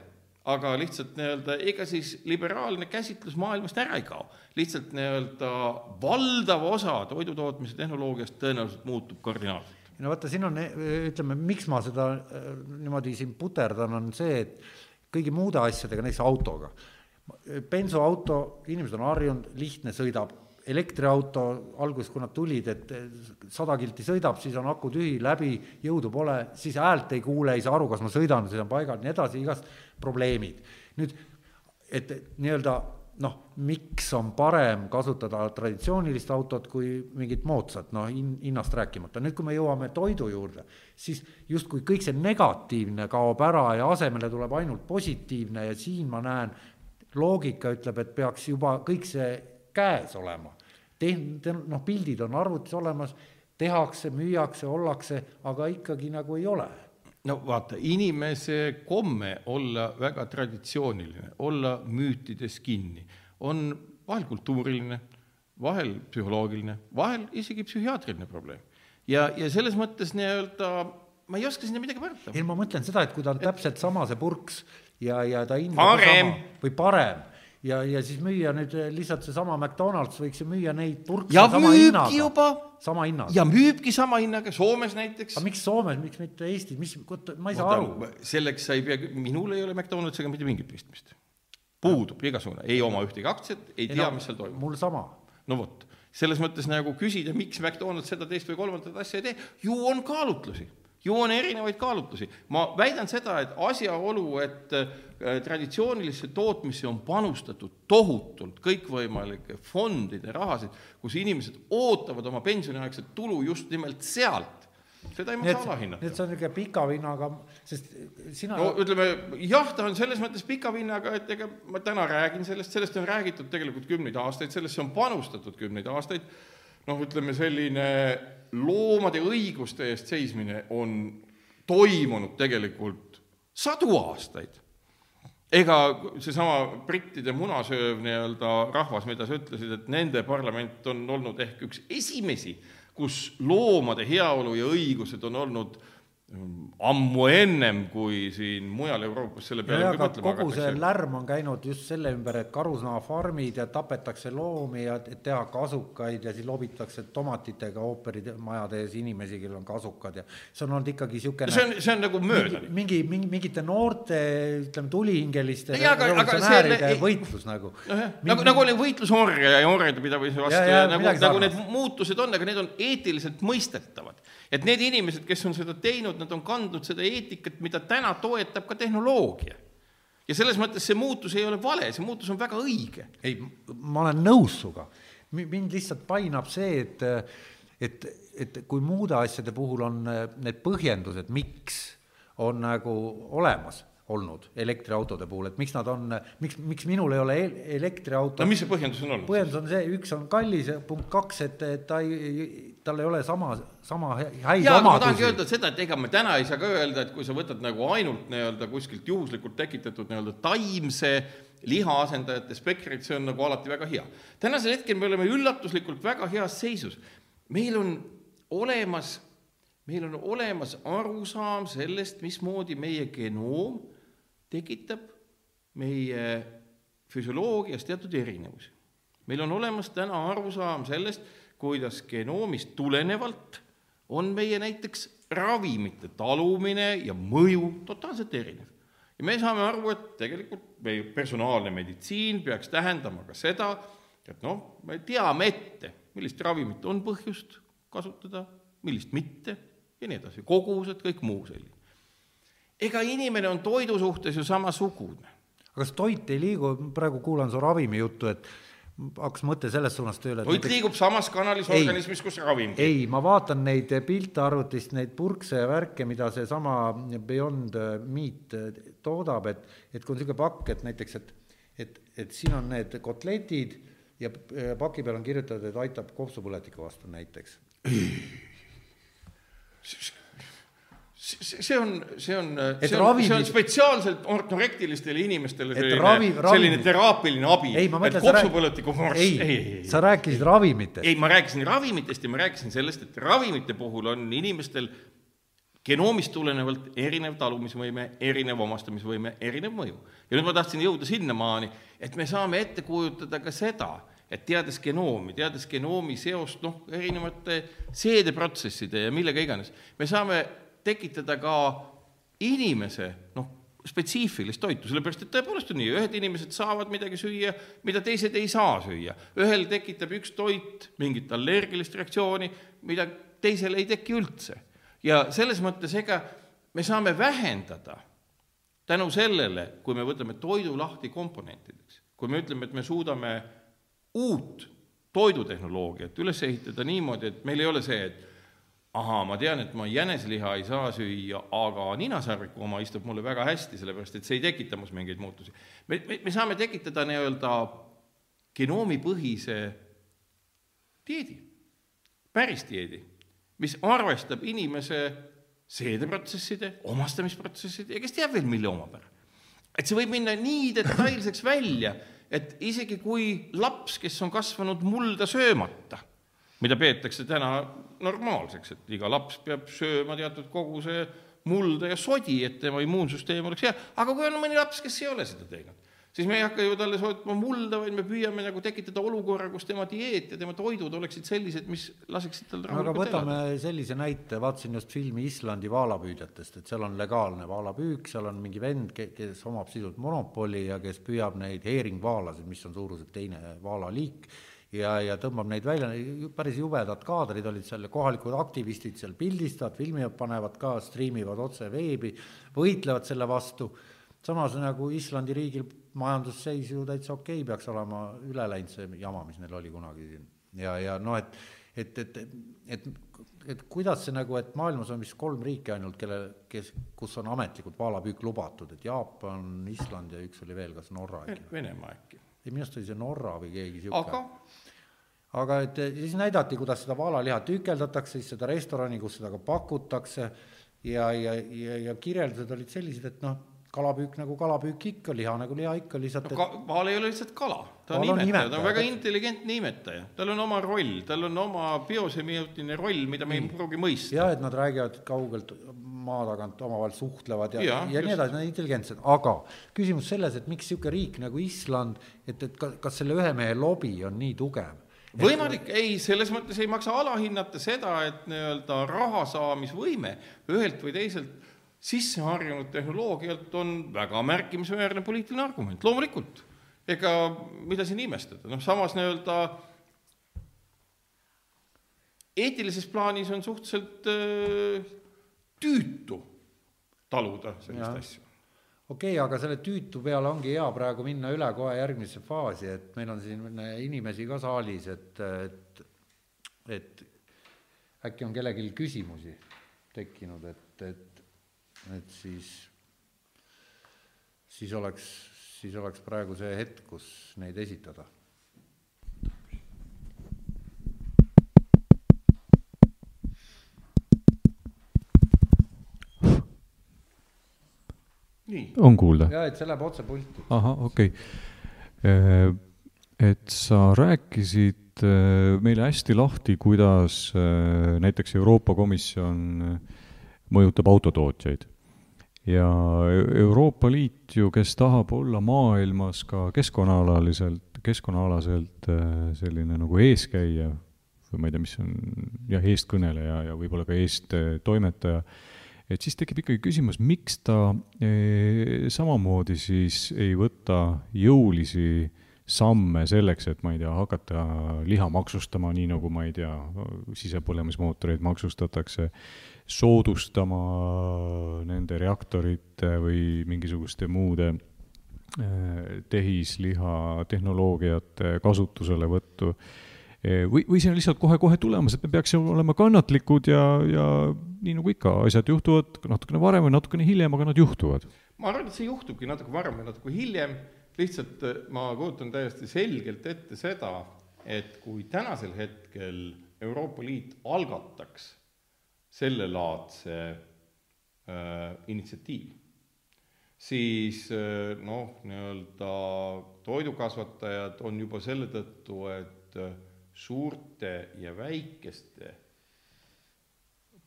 Aga lihtsalt nii-öelda ega siis liberaalne käsitlus maailmast ära ei kao. lihtsalt nii-öelda valdav osa toidutootmise tehnoloogiast tõenäoliselt muutub kardinaalselt no vaata, siin on, ütleme, miks ma seda äh, niimoodi siin puterdan, on see, et kõigi muude asjadega, näiteks autoga, bensuauto, inimesed on harjunud, lihtne sõidab, elektriauto alguses, kui nad tulid, et sada kilti sõidab, siis on aku tühi, läbi, jõudu pole, siis häält ei kuule, ei saa aru, kas ma sõidan, sõidan paigal, nii edasi, igast probleemid. nüüd, et nii-öelda noh, miks on parem kasutada traditsioonilist autot kui mingit moodsat, noh hin-, hinnast rääkimata. nüüd, kui me jõuame toidu juurde, siis justkui kõik see negatiivne kaob ära ja asemele tuleb ainult positiivne ja siin ma näen, loogika ütleb, et peaks juba kõik see käes olema. Tehn-, noh, pildid on arvutis olemas, tehakse, müüakse, ollakse, aga ikkagi nagu ei ole no vaata, inimese komme olla väga traditsiooniline, olla müütides kinni, on vahel kultuuriline, vahel psühholoogiline, vahel isegi psühhiaatriline probleem. ja, ja selles mõttes nii-öelda ma ei oska sinna midagi parata. ei, ma mõtlen seda, et kui ta on täpselt sama, see purks ja, ja ta hind Parem. või parem ja, ja siis müüa nüüd lihtsalt seesama McDonalds võiks ju müüa neid purkse ja sama hinnaga. juba sama hinnaga. ja müübki sama hinnaga, Soomes näiteks. aga miks Soomes, miks mitte Eestis, mis, ma ei saa aru. selleks sa ei pea, minul ei ole McDonaldsiga mitte mingit pistmist. puudub igasugune, ei oma ühtegi aktsiat, ei tea, mis seal toimub. mul sama. no vot, selles mõttes nagu küsida, miks McDonalds seda, teist või kolmandat asja ei tee, ju on kaalutlusi ju on erinevaid kaalutlusi. ma väidan seda, et asjaolu, et traditsioonilisse tootmisse on panustatud tohutult kõikvõimalike fondide rahasid, kus inimesed ootavad oma pensioniaegset tulu just nimelt sealt, seda ei maksa alahinnata. nii et see on niisugune pika vinnaga, sest sina no ütleme, jah, ta on selles mõttes pika vinnaga, et ega ma täna räägin sellest, sellest on räägitud tegelikult kümneid aastaid, sellesse on panustatud kümneid aastaid, noh, ütleme selline loomade õiguste eest seismine on toimunud tegelikult sadu aastaid. Ega seesama brittide munasööv nii-öelda rahvas, mida sa ütlesid, et nende parlament on olnud ehk üks esimesi, kus loomade heaolu ja õigused on olnud ammu ennem, kui siin mujal Euroopas selle peale ja, aga kogu hakatakse. see lärm on käinud just selle ümber, et karusnahafarmid ja tapetakse loomi ja teha kasukaid ja siis lobitakse tomatitega ooperimajade ees inimesi, kellel on kasukad ja see on olnud ikkagi niisugune see on, see on nagu möödanik. mingi, mingi, mingite noorte, ütleme, tulihingeliste revolutsionääride võitlus nagu. nagu, nagu oli võitlus orja ja orjade pidamise vastu ja, ja, ja nagu, nagu need muutused on, aga need on eetiliselt mõistetavad et need inimesed, kes on seda teinud, nad on kandnud seda eetikat, mida täna toetab ka tehnoloogia. ja selles mõttes see muutus ei ole vale, see muutus on väga õige. ei, ma olen nõus sinuga. mind lihtsalt painab see, et, et, et kui muude asjade puhul on need põhjendused, miks, on nagu olemas olnud elektriautode puhul, et miks nad on, miks, miks minul ei ole elektriauto. no mis see põhjendus on olnud? põhjendus on see, üks on kallis, punkt kaks, et ta ei, tal ei ole sama, sama häid jaa, ma tahangi öelda seda, et ega me täna ei saa ka öelda, et kui sa võtad nagu ainult nii-öelda kuskilt juhuslikult tekitatud nii-öelda taimse lihaasendajate spektrit, see on nagu alati väga hea. tänasel hetkel me oleme üllatuslikult väga heas seisus. meil on olemas, meil on olemas arusaam sellest, mismoodi meie genoom tekitab meie füsioloogias teatud erinevusi. meil on olemas täna arusaam sellest, kuidas genoomist tulenevalt on meie näiteks ravimite talumine ja mõju totaalselt erinev. ja me saame aru, et tegelikult meie personaalne meditsiin peaks tähendama ka seda, et noh, me teame ette, millist ravimit on põhjust kasutada, millist mitte ja nii edasi, kogused, kõik muu selline ega inimene on toidu suhtes ju samasugune. kas toit ei liigu, praegu kuulan su ravimijuttu, et hakkas mõte selles suunas tööle. toit näiteks... liigub samas kanalis ei, organismis, kus ravim ei, ma vaatan neid pilte arvutist, neid purkse ja värke, mida seesama Beyond Meat toodab, et, et kui on niisugune pakk, et näiteks, et, et, et siin on need kotletid ja paki peal on kirjutatud, et aitab kopsupõletiku vastu näiteks see on, see on, see on, ravimid... see on spetsiaalselt ortorektilistele inimestele selline, ravi, ravimid... selline teraapiline abi. et kopsupõletiku vorst, ei, ei, ei. sa rääkisid ravimitest. ei, ma rääkisin ravimitest ja ma rääkisin sellest, et ravimite puhul on inimestel genoomist tulenevalt erinev talumisvõime, erinev omastamisvõime, erinev mõju. ja nüüd ma tahtsin jõuda sinnamaani, et me saame ette kujutada ka seda, et teades genoomi, teades genoomi seost noh, erinevate seedeprotsesside ja millega iganes, me saame tekitada ka inimese noh, spetsiifilist toitu, sellepärast et tõepoolest on nii, ühed inimesed saavad midagi süüa, mida teised ei saa süüa. ühel tekitab üks toit mingit allergilist reaktsiooni, mida teisel ei teki üldse. ja selles mõttes, ega me saame vähendada tänu sellele, kui me võtame toidu lahti komponentideks, kui me ütleme, et me suudame uut toidutehnoloogiat üles ehitada niimoodi, et meil ei ole see, et ahaa, ma tean, et ma jäneseliha ei saa süüa, aga ninasarviku oma istub mulle väga hästi, sellepärast et see ei tekita mus mingeid muutusi. me, me, me saame tekitada nii-öelda genoomipõhise dieedi, päris dieedi, mis arvestab inimese seedeprotsesside, omastamisprotsesside ja kes teab veel, mille omapära. et see võib minna nii detailseks välja, et isegi kui laps, kes on kasvanud mulda söömata, mida peetakse täna normaalseks, et iga laps peab sööma teatud koguse mulda ja sodi, et tema immuunsüsteem oleks hea, aga kui on mõni laps, kes ei ole seda teinud, siis me ei hakka ju talle soetama mulda, vaid me püüame nagu tekitada olukorra, kus tema dieet ja tema toidud oleksid sellised, mis laseksid tal aga rahulikult võtame elada. sellise näite, vaatasin just filmi Islandi vaalapüüdjatest, et seal on legaalne vaalapüük, seal on mingi vend, kes omab sisult monopoli ja kes püüab neid heeringvaalasid, mis on suuruselt teine vaalaliik, ja, ja tõmbab neid välja, päris jubedad kaadrid olid seal kohalikud aktivistid seal pildistavad, filmivad, panevad ka, striimivad otse veebi, võitlevad selle vastu, samas nagu Islandi riigil majandusseis ju täitsa okei okay, peaks olema üle läinud see jama, mis neil oli kunagi siin. ja, ja noh, et, et, et, et, et kuidas see nagu, et maailmas on vist kolm riiki ainult, kelle, kes, kus on ametlikult vaalapüük lubatud, et Jaapan, Island ja üks oli veel, kas Norra äkki? Venemaa äkki. Ei, minu arust oli see Norra või keegi sihuke. aga aga et siis näidati, kuidas seda vaalaliha tükeldatakse, siis seda restorani, kus seda ka pakutakse ja, ja, ja, ja kirjeldused olid sellised, et noh, kalapüük nagu kalapüük ikka, liha nagu liha ikka, lihtsalt no, ka, vaal ei ole lihtsalt kala, ta on on imetaja, ta imetaja, on väga intelligentne imetaja, tal on oma roll, tal on oma biosemiotiline roll, mida me ei pruugi mõista. ja et nad räägivad kaugelt maa tagant omavahel suhtlevad ja, ja, ja nii just. edasi, nad on intelligentsed, aga küsimus selles, et miks niisugune riik nagu Island, et, et kas, kas selle ühe mehe lobi on nii tugev? võimalik, ei, selles mõttes ei maksa alahinnata seda, et nii-öelda raha saamisvõime ühelt või teiselt sisse harjunud tehnoloogialt on väga märkimisväärne poliitiline argument, loomulikult. ega mida siin imestada, noh samas nii-öelda eetilises plaanis on suhteliselt öö, tüütu taluda sellist Jaa. asja. okei okay,, aga selle tüütu peale ongi hea praegu minna üle kohe järgmisse faasi, et meil on siin inimesi ka saalis, et, et, et äkki on kellelgi küsimusi tekkinud, et, et, et siis, siis oleks, siis oleks praegu see hetk, kus neid esitada. nii, on kuulda? ja et see läheb otse pulti. ahah, okei okay.. et sa rääkisid eh, meile hästi lahti, kuidas eh, näiteks Euroopa Komisjon mõjutab autotootjaid. Ja Euroopa Liit ju, kes tahab olla maailmas ka keskkonnaalaliselt, keskkonnaalaselt eh, selline nagu eeskäija või ma ei tea, mis on jah, eestkõneleja ja võib-olla ka eesttoimetaja, et siis tekib ikkagi küsimus, miks ta eh, samamoodi siis ei võta jõulisi samme selleks, et ma ei tea, hakata liha maksustama, nii nagu ma ei tea, sisepõlemismootoreid maksustatakse, soodustama nende reaktorite või mingisuguste muude eh, tehisliha tehnoloogiate kasutuselevõttu Eh, või, või see on lihtsalt kohe-kohe tulemas, et me peaksime olema kannatlikud ja, ja nii nagu ikka, asjad juhtuvad natukene varem või natukene hiljem, aga nad juhtuvad. ma arvan, et see juhtubki natuke varem või natuke hiljem, lihtsalt äh, ma kujutan täiesti selgelt ette seda, et kui tänasel hetkel Euroopa Liit algataks sellelaadse äh, initsiatiivi, siis äh, noh, nii-öelda toidukasvatajad on juba selle tõttu, et äh, suurte ja väikeste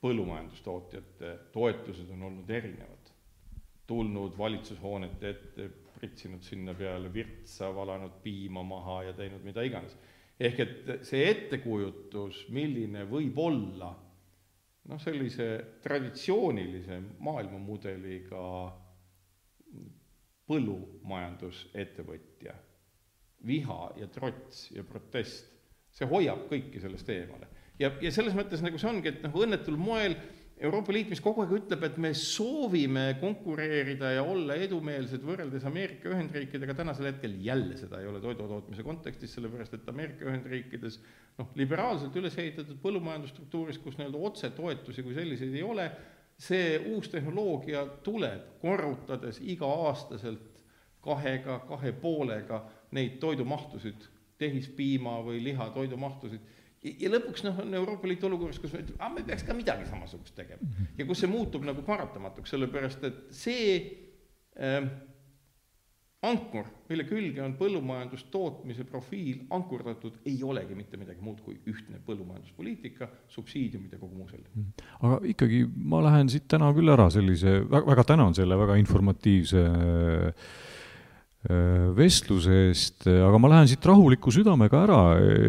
põllumajandustootjate toetused on olnud erinevad. tulnud valitsushoonete ette, pritsinud sinna peale virtsa, valanud piima maha ja teinud mida iganes. ehk et see ettekujutus, milline võib olla noh, sellise traditsioonilise maailmamudeliga põllumajandusettevõtja viha ja trots ja protest, see hoiab kõiki sellest eemale. ja, ja selles mõttes nagu see ongi, et noh, õnnetul moel Euroopa Liit, mis kogu aeg ütleb, et me soovime konkureerida ja olla edumeelsed võrreldes Ameerika Ühendriikidega, tänasel hetkel jälle seda ei ole toidutootmise kontekstis, sellepärast et Ameerika Ühendriikides noh, liberaalselt üles ehitatud põllumajandusstruktuuris, kus nii-öelda otsetoetusi kui selliseid ei ole, see uus tehnoloogia tuleb korrutades iga-aastaselt kahega, kahe poolega neid toidumahtusid, tehispiima või liha toidumahtusid, ja, lõpuks noh, on Euroopa Liit olukorras, kus me ütleme, ah, me peaks ka midagi samasugust tegema. ja kus see muutub nagu paratamatuks, sellepärast et see äh, ankur, mille külge on põllumajandustootmise profiil ankurdatud, ei olegi mitte midagi muud kui ühtne põllumajanduspoliitika, subsiidiumid ja kogu muu selline. Mm. aga ikkagi ma lähen siit täna küll ära sellise, väga tänan selle väga informatiivse äh, vestluse eest, aga ma lähen siit rahuliku südamega ära,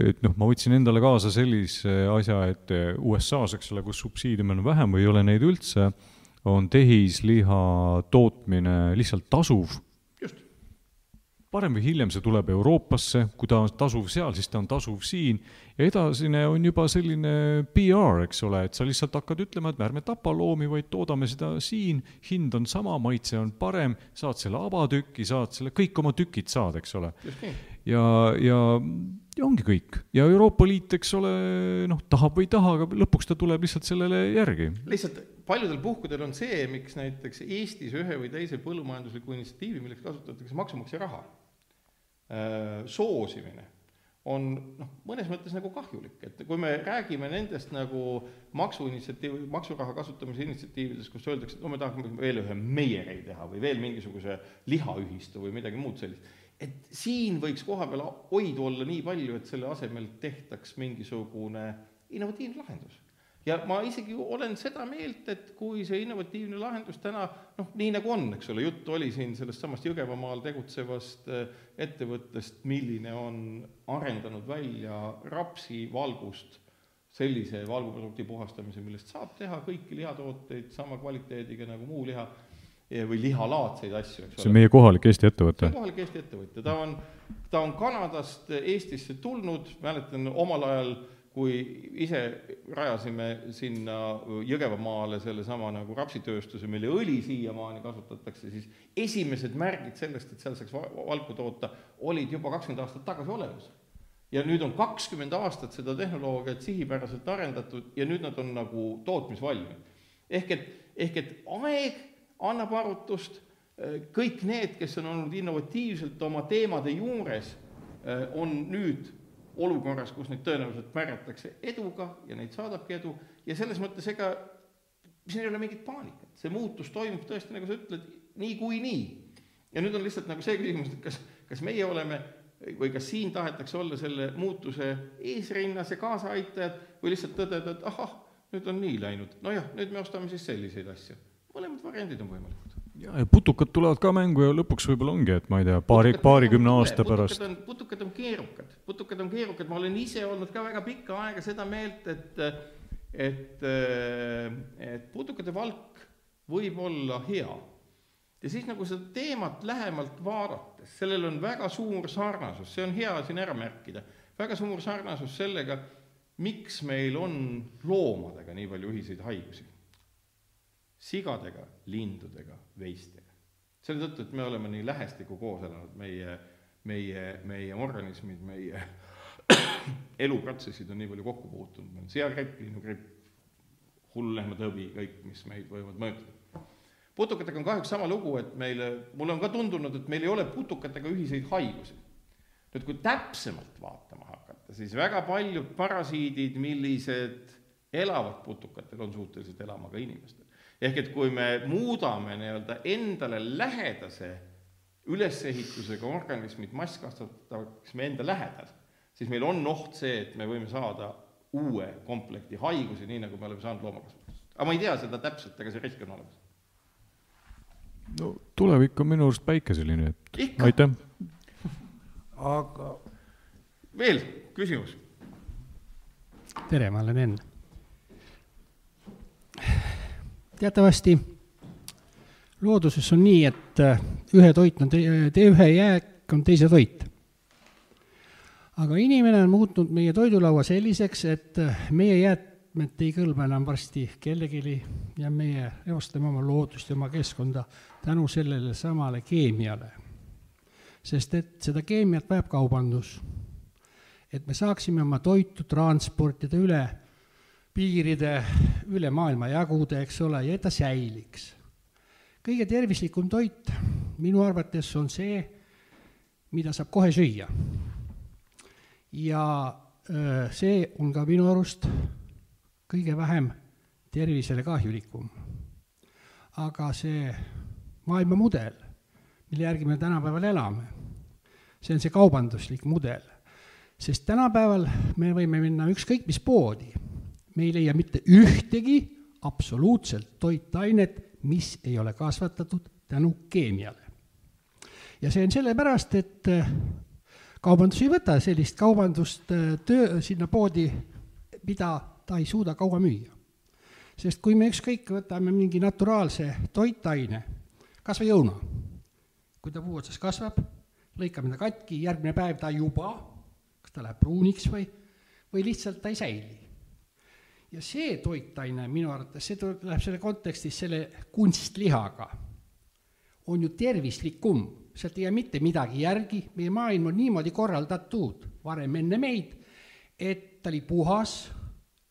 et noh, ma võtsin endale kaasa sellise asja, et USA-s, eks ole, kus subsiidiume on vähem või ei ole neid üldse, on tehisliha tootmine lihtsalt tasuv varem või hiljem see tuleb Euroopasse, kui ta on tasuv seal, siis ta on tasuv siin ja edasine on juba selline PR, eks ole, et sa lihtsalt hakkad ütlema, et ärme tapa loomi, vaid toodame seda siin, hind on sama, maitse on parem, saad selle avatüki, saad selle, kõik oma tükid saad, eks ole. ja, ja, ja ongi kõik. ja Euroopa Liit, eks ole, noh, tahab või ei taha, aga lõpuks ta tuleb lihtsalt sellele järgi. lihtsalt paljudel puhkudel on see, miks näiteks Eestis ühe või teise põllumajandusliku initsiatiivi, milleks kasutatakse maksumaksja raha soosimine on noh, mõnes mõttes nagu kahjulik, et kui me räägime nendest nagu maksuinitsiatiiv, maksuraha kasutamise initsiatiividest, kus öeldakse, et no me tahame veel ühe meieri teha või veel mingisuguse lihaühistu või midagi muud sellist, et siin võiks kohapeal oidu olla nii palju, et selle asemel tehtaks mingisugune innovatiivne lahendus ja ma isegi olen seda meelt, et kui see innovatiivne lahendus täna noh, nii nagu on, eks ole, jutt oli siin sellest samast Jõgevamaal tegutsevast äh, ettevõttest, milline on arendanud välja rapsivalgust, sellise valguprodukti puhastamise, millest saab teha kõiki lihatooteid sama kvaliteediga nagu muu liha või lihalaadseid asju, eks ole. see on meie kohalik Eesti ettevõte? see on kohalik Eesti ettevõte, ta on, ta on Kanadast Eestisse tulnud, mäletan omal ajal äh, kui ise rajasime sinna Jõgevamaale sellesama nagu rapsitööstuse, mille õli siiamaani kasutatakse, siis esimesed märgid sellest, et seal saaks valku toota, olid juba kakskümmend aastat tagasi olemas. ja nüüd on kakskümmend aastat seda tehnoloogiat sihipäraselt arendatud ja nüüd nad on nagu tootmisvalmid. ehk et, ehk et aeg annab arutust, kõik need, kes on olnud innovatiivselt oma teemade juures, on nüüd olukorras, kus neid tõenäoliselt määratakse eduga ja neid saadabki edu ja selles mõttes ega siin ei ole mingit paanikat, see muutus toimub tõesti, nagu sa ütled, niikuinii. ja nüüd on lihtsalt nagu see küsimus, et kas, kas meie oleme või kas siin tahetakse olla selle muutuse eesrinnas ja kaasaaitajad või lihtsalt tõdeda, et ahah, nüüd on nii läinud, nojah, nüüd me ostame siis selliseid asju. mõlemad variandid on võimalikud ja, ja putukad tulevad ka mängu ja lõpuks võib-olla ongi, et ma ei tea, paari, paarikümne aasta pärast. putukad on keerukad, putukad on keerukad, ma olen ise olnud ka väga pikka aega seda meelt, et et, et putukate valk võib olla hea. ja siis nagu seda teemat lähemalt vaadates, sellel on väga suur sarnasus, see on hea siin ära märkida, väga suur sarnasus sellega, miks meil on loomadega nii palju ühiseid haigusi sigadega, lindudega, veistega. selle tõttu, et me oleme nii lähestikku koos elanud, meie, meie, meie organismid, meie eluprotsessid on nii palju kokku puutunud, meil on seagripp, linnugripp, hullulehmatõbi, kõik, mis meid võivad mõjutada. putukatega on kahjuks sama lugu, et meile, mulle on ka tundunud, et meil ei ole putukatega ühiseid haigusi. nüüd, kui täpsemalt vaatama hakata, siis väga paljud parasiidid, millised elavad putukatel, on suutelised elama ka inimestel ehk et kui me muudame nii-öelda endale lähedase ülesehitusega organismid masskasvatavaks me enda lähedal, siis meil on oht see, et me võime saada uue komplekti haigusi, nii nagu me oleme saanud loomakasvatusest. aga ma ei tea seda täpselt, aga see risk on olemas. no tulevik on minu arust päikeseline, et aitäh. aga veel küsimus? tere, ma olen Enn teatavasti looduses on nii, et äh, ühe toit on tee, tee ühe jääk on teise toit. aga inimene on muutnud meie toidulaua selliseks, et äh, meie jäätmed ei kõlba enam varsti kellelegi ja meie reostame oma loodust ja oma keskkonda tänu sellele samale keemiale. sest et seda keemiat vajab kaubandus. et me saaksime oma toitu transportida üle piiride, üle maailma jaguda, eks ole, ja et ta säiliks. kõige tervislikum toit minu arvates on see, mida saab kohe süüa. ja see on ka minu arust kõige vähem tervisele kahjulikum. aga see maailmamudel, mille järgi me tänapäeval elame. see on see kaubanduslik mudel. sest tänapäeval me võime minna ükskõik mis poodi, me ei leia mitte ühtegi absoluutselt toitainet, mis ei ole kasvatatud tänu keemiale. ja see on sellepärast, et äh, kaubandus ei võta sellist kaubandust äh, töö, sinna poodi, mida ta ei suuda kaua müüa. sest kui me ükskõik võtame mingi naturaalse toitaine, kas või õuna, kui ta puu otsas kasvab, lõikame ta katki, järgmine päev ta juba, kas ta läheb pruuniks või, või lihtsalt ta ei säili ja see toitaine minu arvates, see tuleb selle kontekstis selle kunstlihaga, on ju tervislikum, sealt ei jää mitte midagi järgi, meie maailm on niimoodi korraldatud varem enne meid, et ta oli puhas,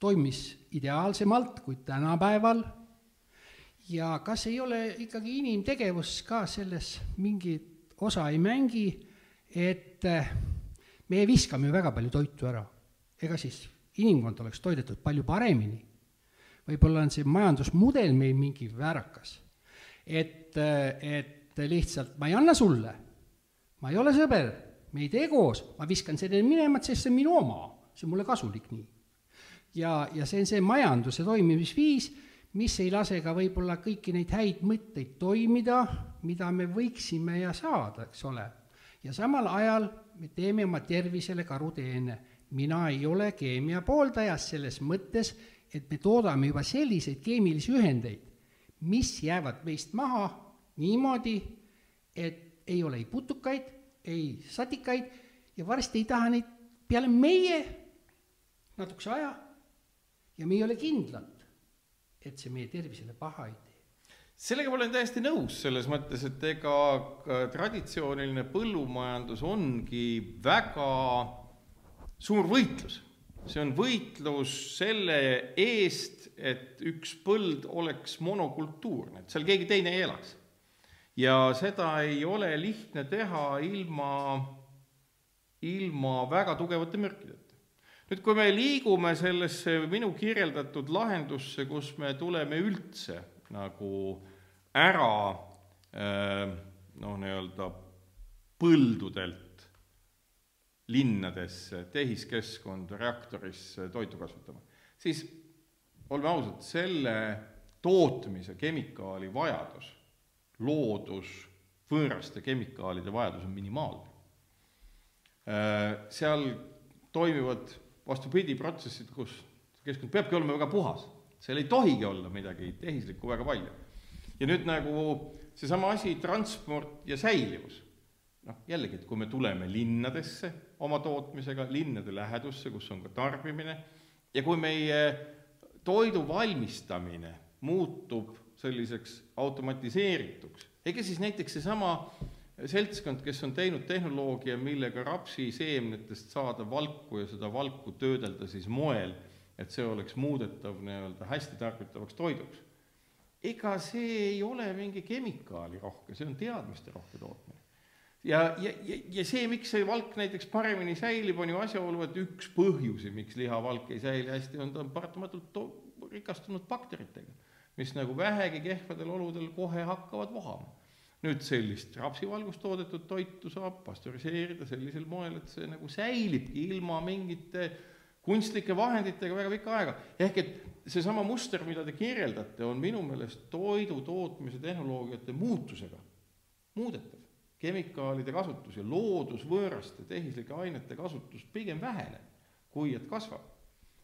toimis ideaalsemalt kui tänapäeval. Ja kas ei ole ikkagi inimtegevus ka selles mingit osa ei mängi, et me viskame ju väga palju toitu ära, ega siis inimkond oleks toidetud palju paremini. võib-olla on see majandusmudel meil mingi väärakas. et, et lihtsalt ma ei anna sulle, ma ei ole sõber, me ei tee koos, ma viskan selle minema, sest see on minu oma, see on mulle kasulik nii. ja, ja see on see majanduse toimimisviis, mis ei lase ka võib-olla kõiki neid häid mõtteid toimida, mida me võiksime ja saada, eks ole. ja samal ajal me teeme oma tervisele karuteene mina ei ole keemia pooldaja selles mõttes, et me toodame juba selliseid keemilisi ühendeid, mis jäävad meist maha niimoodi, et ei ole ei putukaid, ei satikaid ja varsti ei taha neid peale meie natukese aja. Ja me ei ole kindlad, et see meie tervisele paha ei tee. Sellega ma olen täiesti nõus, selles mõttes, et ega traditsiooniline põllumajandus ongi väga suur võitlus. see on võitlus selle eest, et üks põld oleks monokultuurne, et seal keegi teine ei elaks. ja seda ei ole lihtne teha ilma, ilma väga tugevate mürkideta. nüüd, kui me liigume sellesse minu kirjeldatud lahendusse, kus me tuleme üldse nagu ära äh, noh, nii-öelda põldudelt linnadesse, tehiskeskkonda, reaktorisse toitu kasvatama, siis oleme ausad, selle tootmise kemikaali vajadus, loodus, võõraste kemikaalide vajadus on minimaalne. Äh, seal toimivad vastupidi protsessid, kus keskkond peabki olema väga puhas, seal ei tohigi olla midagi tehislikku väga palju. ja nüüd nagu seesama asi, transport ja säilivus noh, jällegi, et kui me tuleme linnadesse oma tootmisega, linnade lähedusse, kus on ka tarbimine, ja kui meie toidu valmistamine muutub selliseks automatiseerituks, ega siis näiteks seesama seltskond, kes on teinud tehnoloogia, millega rapsiseemnetest saada valku ja seda valku töödelda siis moel, et see oleks muudetav nii-öelda hästi tarbitavaks toiduks. ega see ei ole mingi kemikaalirohke, see on teadmisterohke tootmine ja, ja, ja, ja see, miks see valk näiteks paremini säilib, on ju asjaolu, et üks põhjusi, miks lihavalk ei säili hästi, on ta on paratamatult rikastunud bakteritega, mis nagu vähegi kehvadel oludel kohe hakkavad vohama. nüüd sellist rapsivalgust toodetud toitu saab pastöriseerida sellisel moel, et see nagu säilibki ilma mingite kunstlike vahenditega väga pikka aega. ehk et seesama muster, mida te kirjeldate, on minu meelest toidu tootmise tehnoloogiate muutusega muudetav kemikaalide kasutus ja loodusvõõraste tehislike ainete kasutus pigem väheneb, kui et kasvab.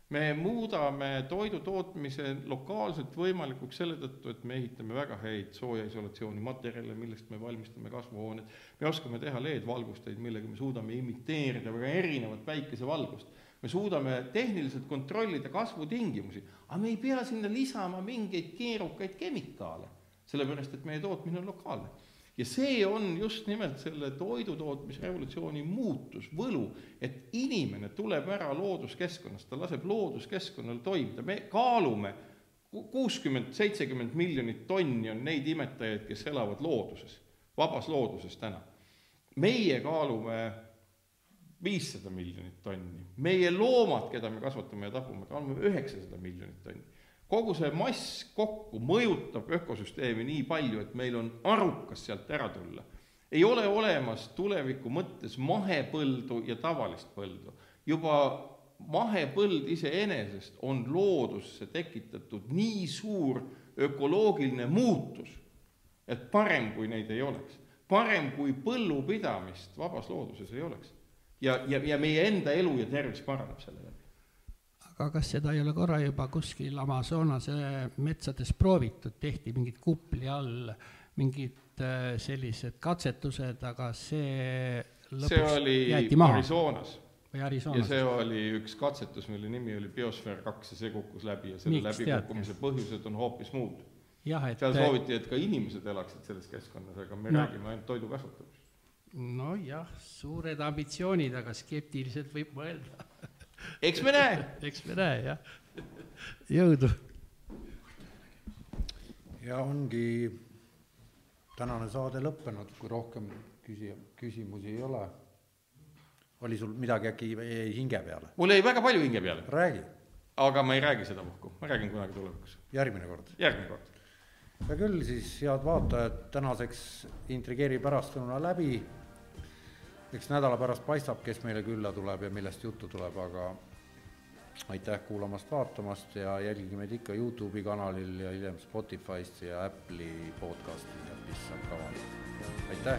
me muudame toidu tootmise lokaalselt võimalikuks selle tõttu, et me ehitame väga häid soojaisolatsiooni materjale, millest me valmistame kasvuhooned, me oskame teha LED-valgusteid, millega me suudame imiteerida väga erinevat päikesevalgust, me suudame tehniliselt kontrollida kasvutingimusi, aga me ei pea sinna lisama mingeid keerukaid kemikaale, sellepärast et meie tootmine on lokaalne ja see on just nimelt selle toidutootmisrevolutsiooni muutus, võlu, et inimene tuleb ära looduskeskkonnast, ta laseb looduskeskkonnal toimida, me kaalume kuuskümmend, seitsekümmend miljonit tonni on neid imetajaid, kes elavad looduses, vabas looduses täna. meie kaalume viissada miljonit tonni, meie loomad, keda me kasvatame ja tapume, kaalume üheksasada miljonit tonni kogu see mass kokku mõjutab ökosüsteemi nii palju, et meil on arukas sealt ära tulla. ei ole olemas tuleviku mõttes mahepõldu ja tavalist põldu. juba mahepõld iseenesest on loodusse tekitatud nii suur ökoloogiline muutus, et parem, kui neid ei oleks. parem, kui põllupidamist vabas looduses ei oleks. ja, ja, ja meie enda elu ja tervis paraneb selle läbi aga kas seda ei ole korra juba kuskil Amazonase metsades proovitud, tehti mingid kupli all mingid äh, sellised katsetused, aga see see lõpuks oli Arizonas ja see oli üks katsetus, mille nimi oli Biosfäär kaks ja see kukkus läbi ja selle Miks, läbikukkumise põhjused on hoopis muud. et seal sooviti, et ka inimesed elaksid selles keskkonnas, aga me no. räägime ainult toidu kasvatamisest. nojah, suured ambitsioonid, aga skeptiliselt võib mõelda. Eks me näe. eks me näe, jah. jõudu. ja ongi tänane saade lõppenud, kui rohkem küsi-, küsimusi ei ole. oli sul midagi äkki jäi hinge peale? mul jäi väga palju hinge peale, räägi, aga ma ei räägi seda puhku, ma räägin kunagi tulevikus, järgmine kord. järgmine kord. hea küll, siis head vaatajad, tänaseks intrigeeri pärastlõuna läbi. Eks nädala pärast paistab, kes meile külla tuleb ja millest juttu tuleb, aga aitäh kuulamast-vaatamast ja jälgige meid ikka Youtube'i kanalil ja hiljem Spotify'st ja Apple'i podcast'i äpis saab ka vaadata. aitäh!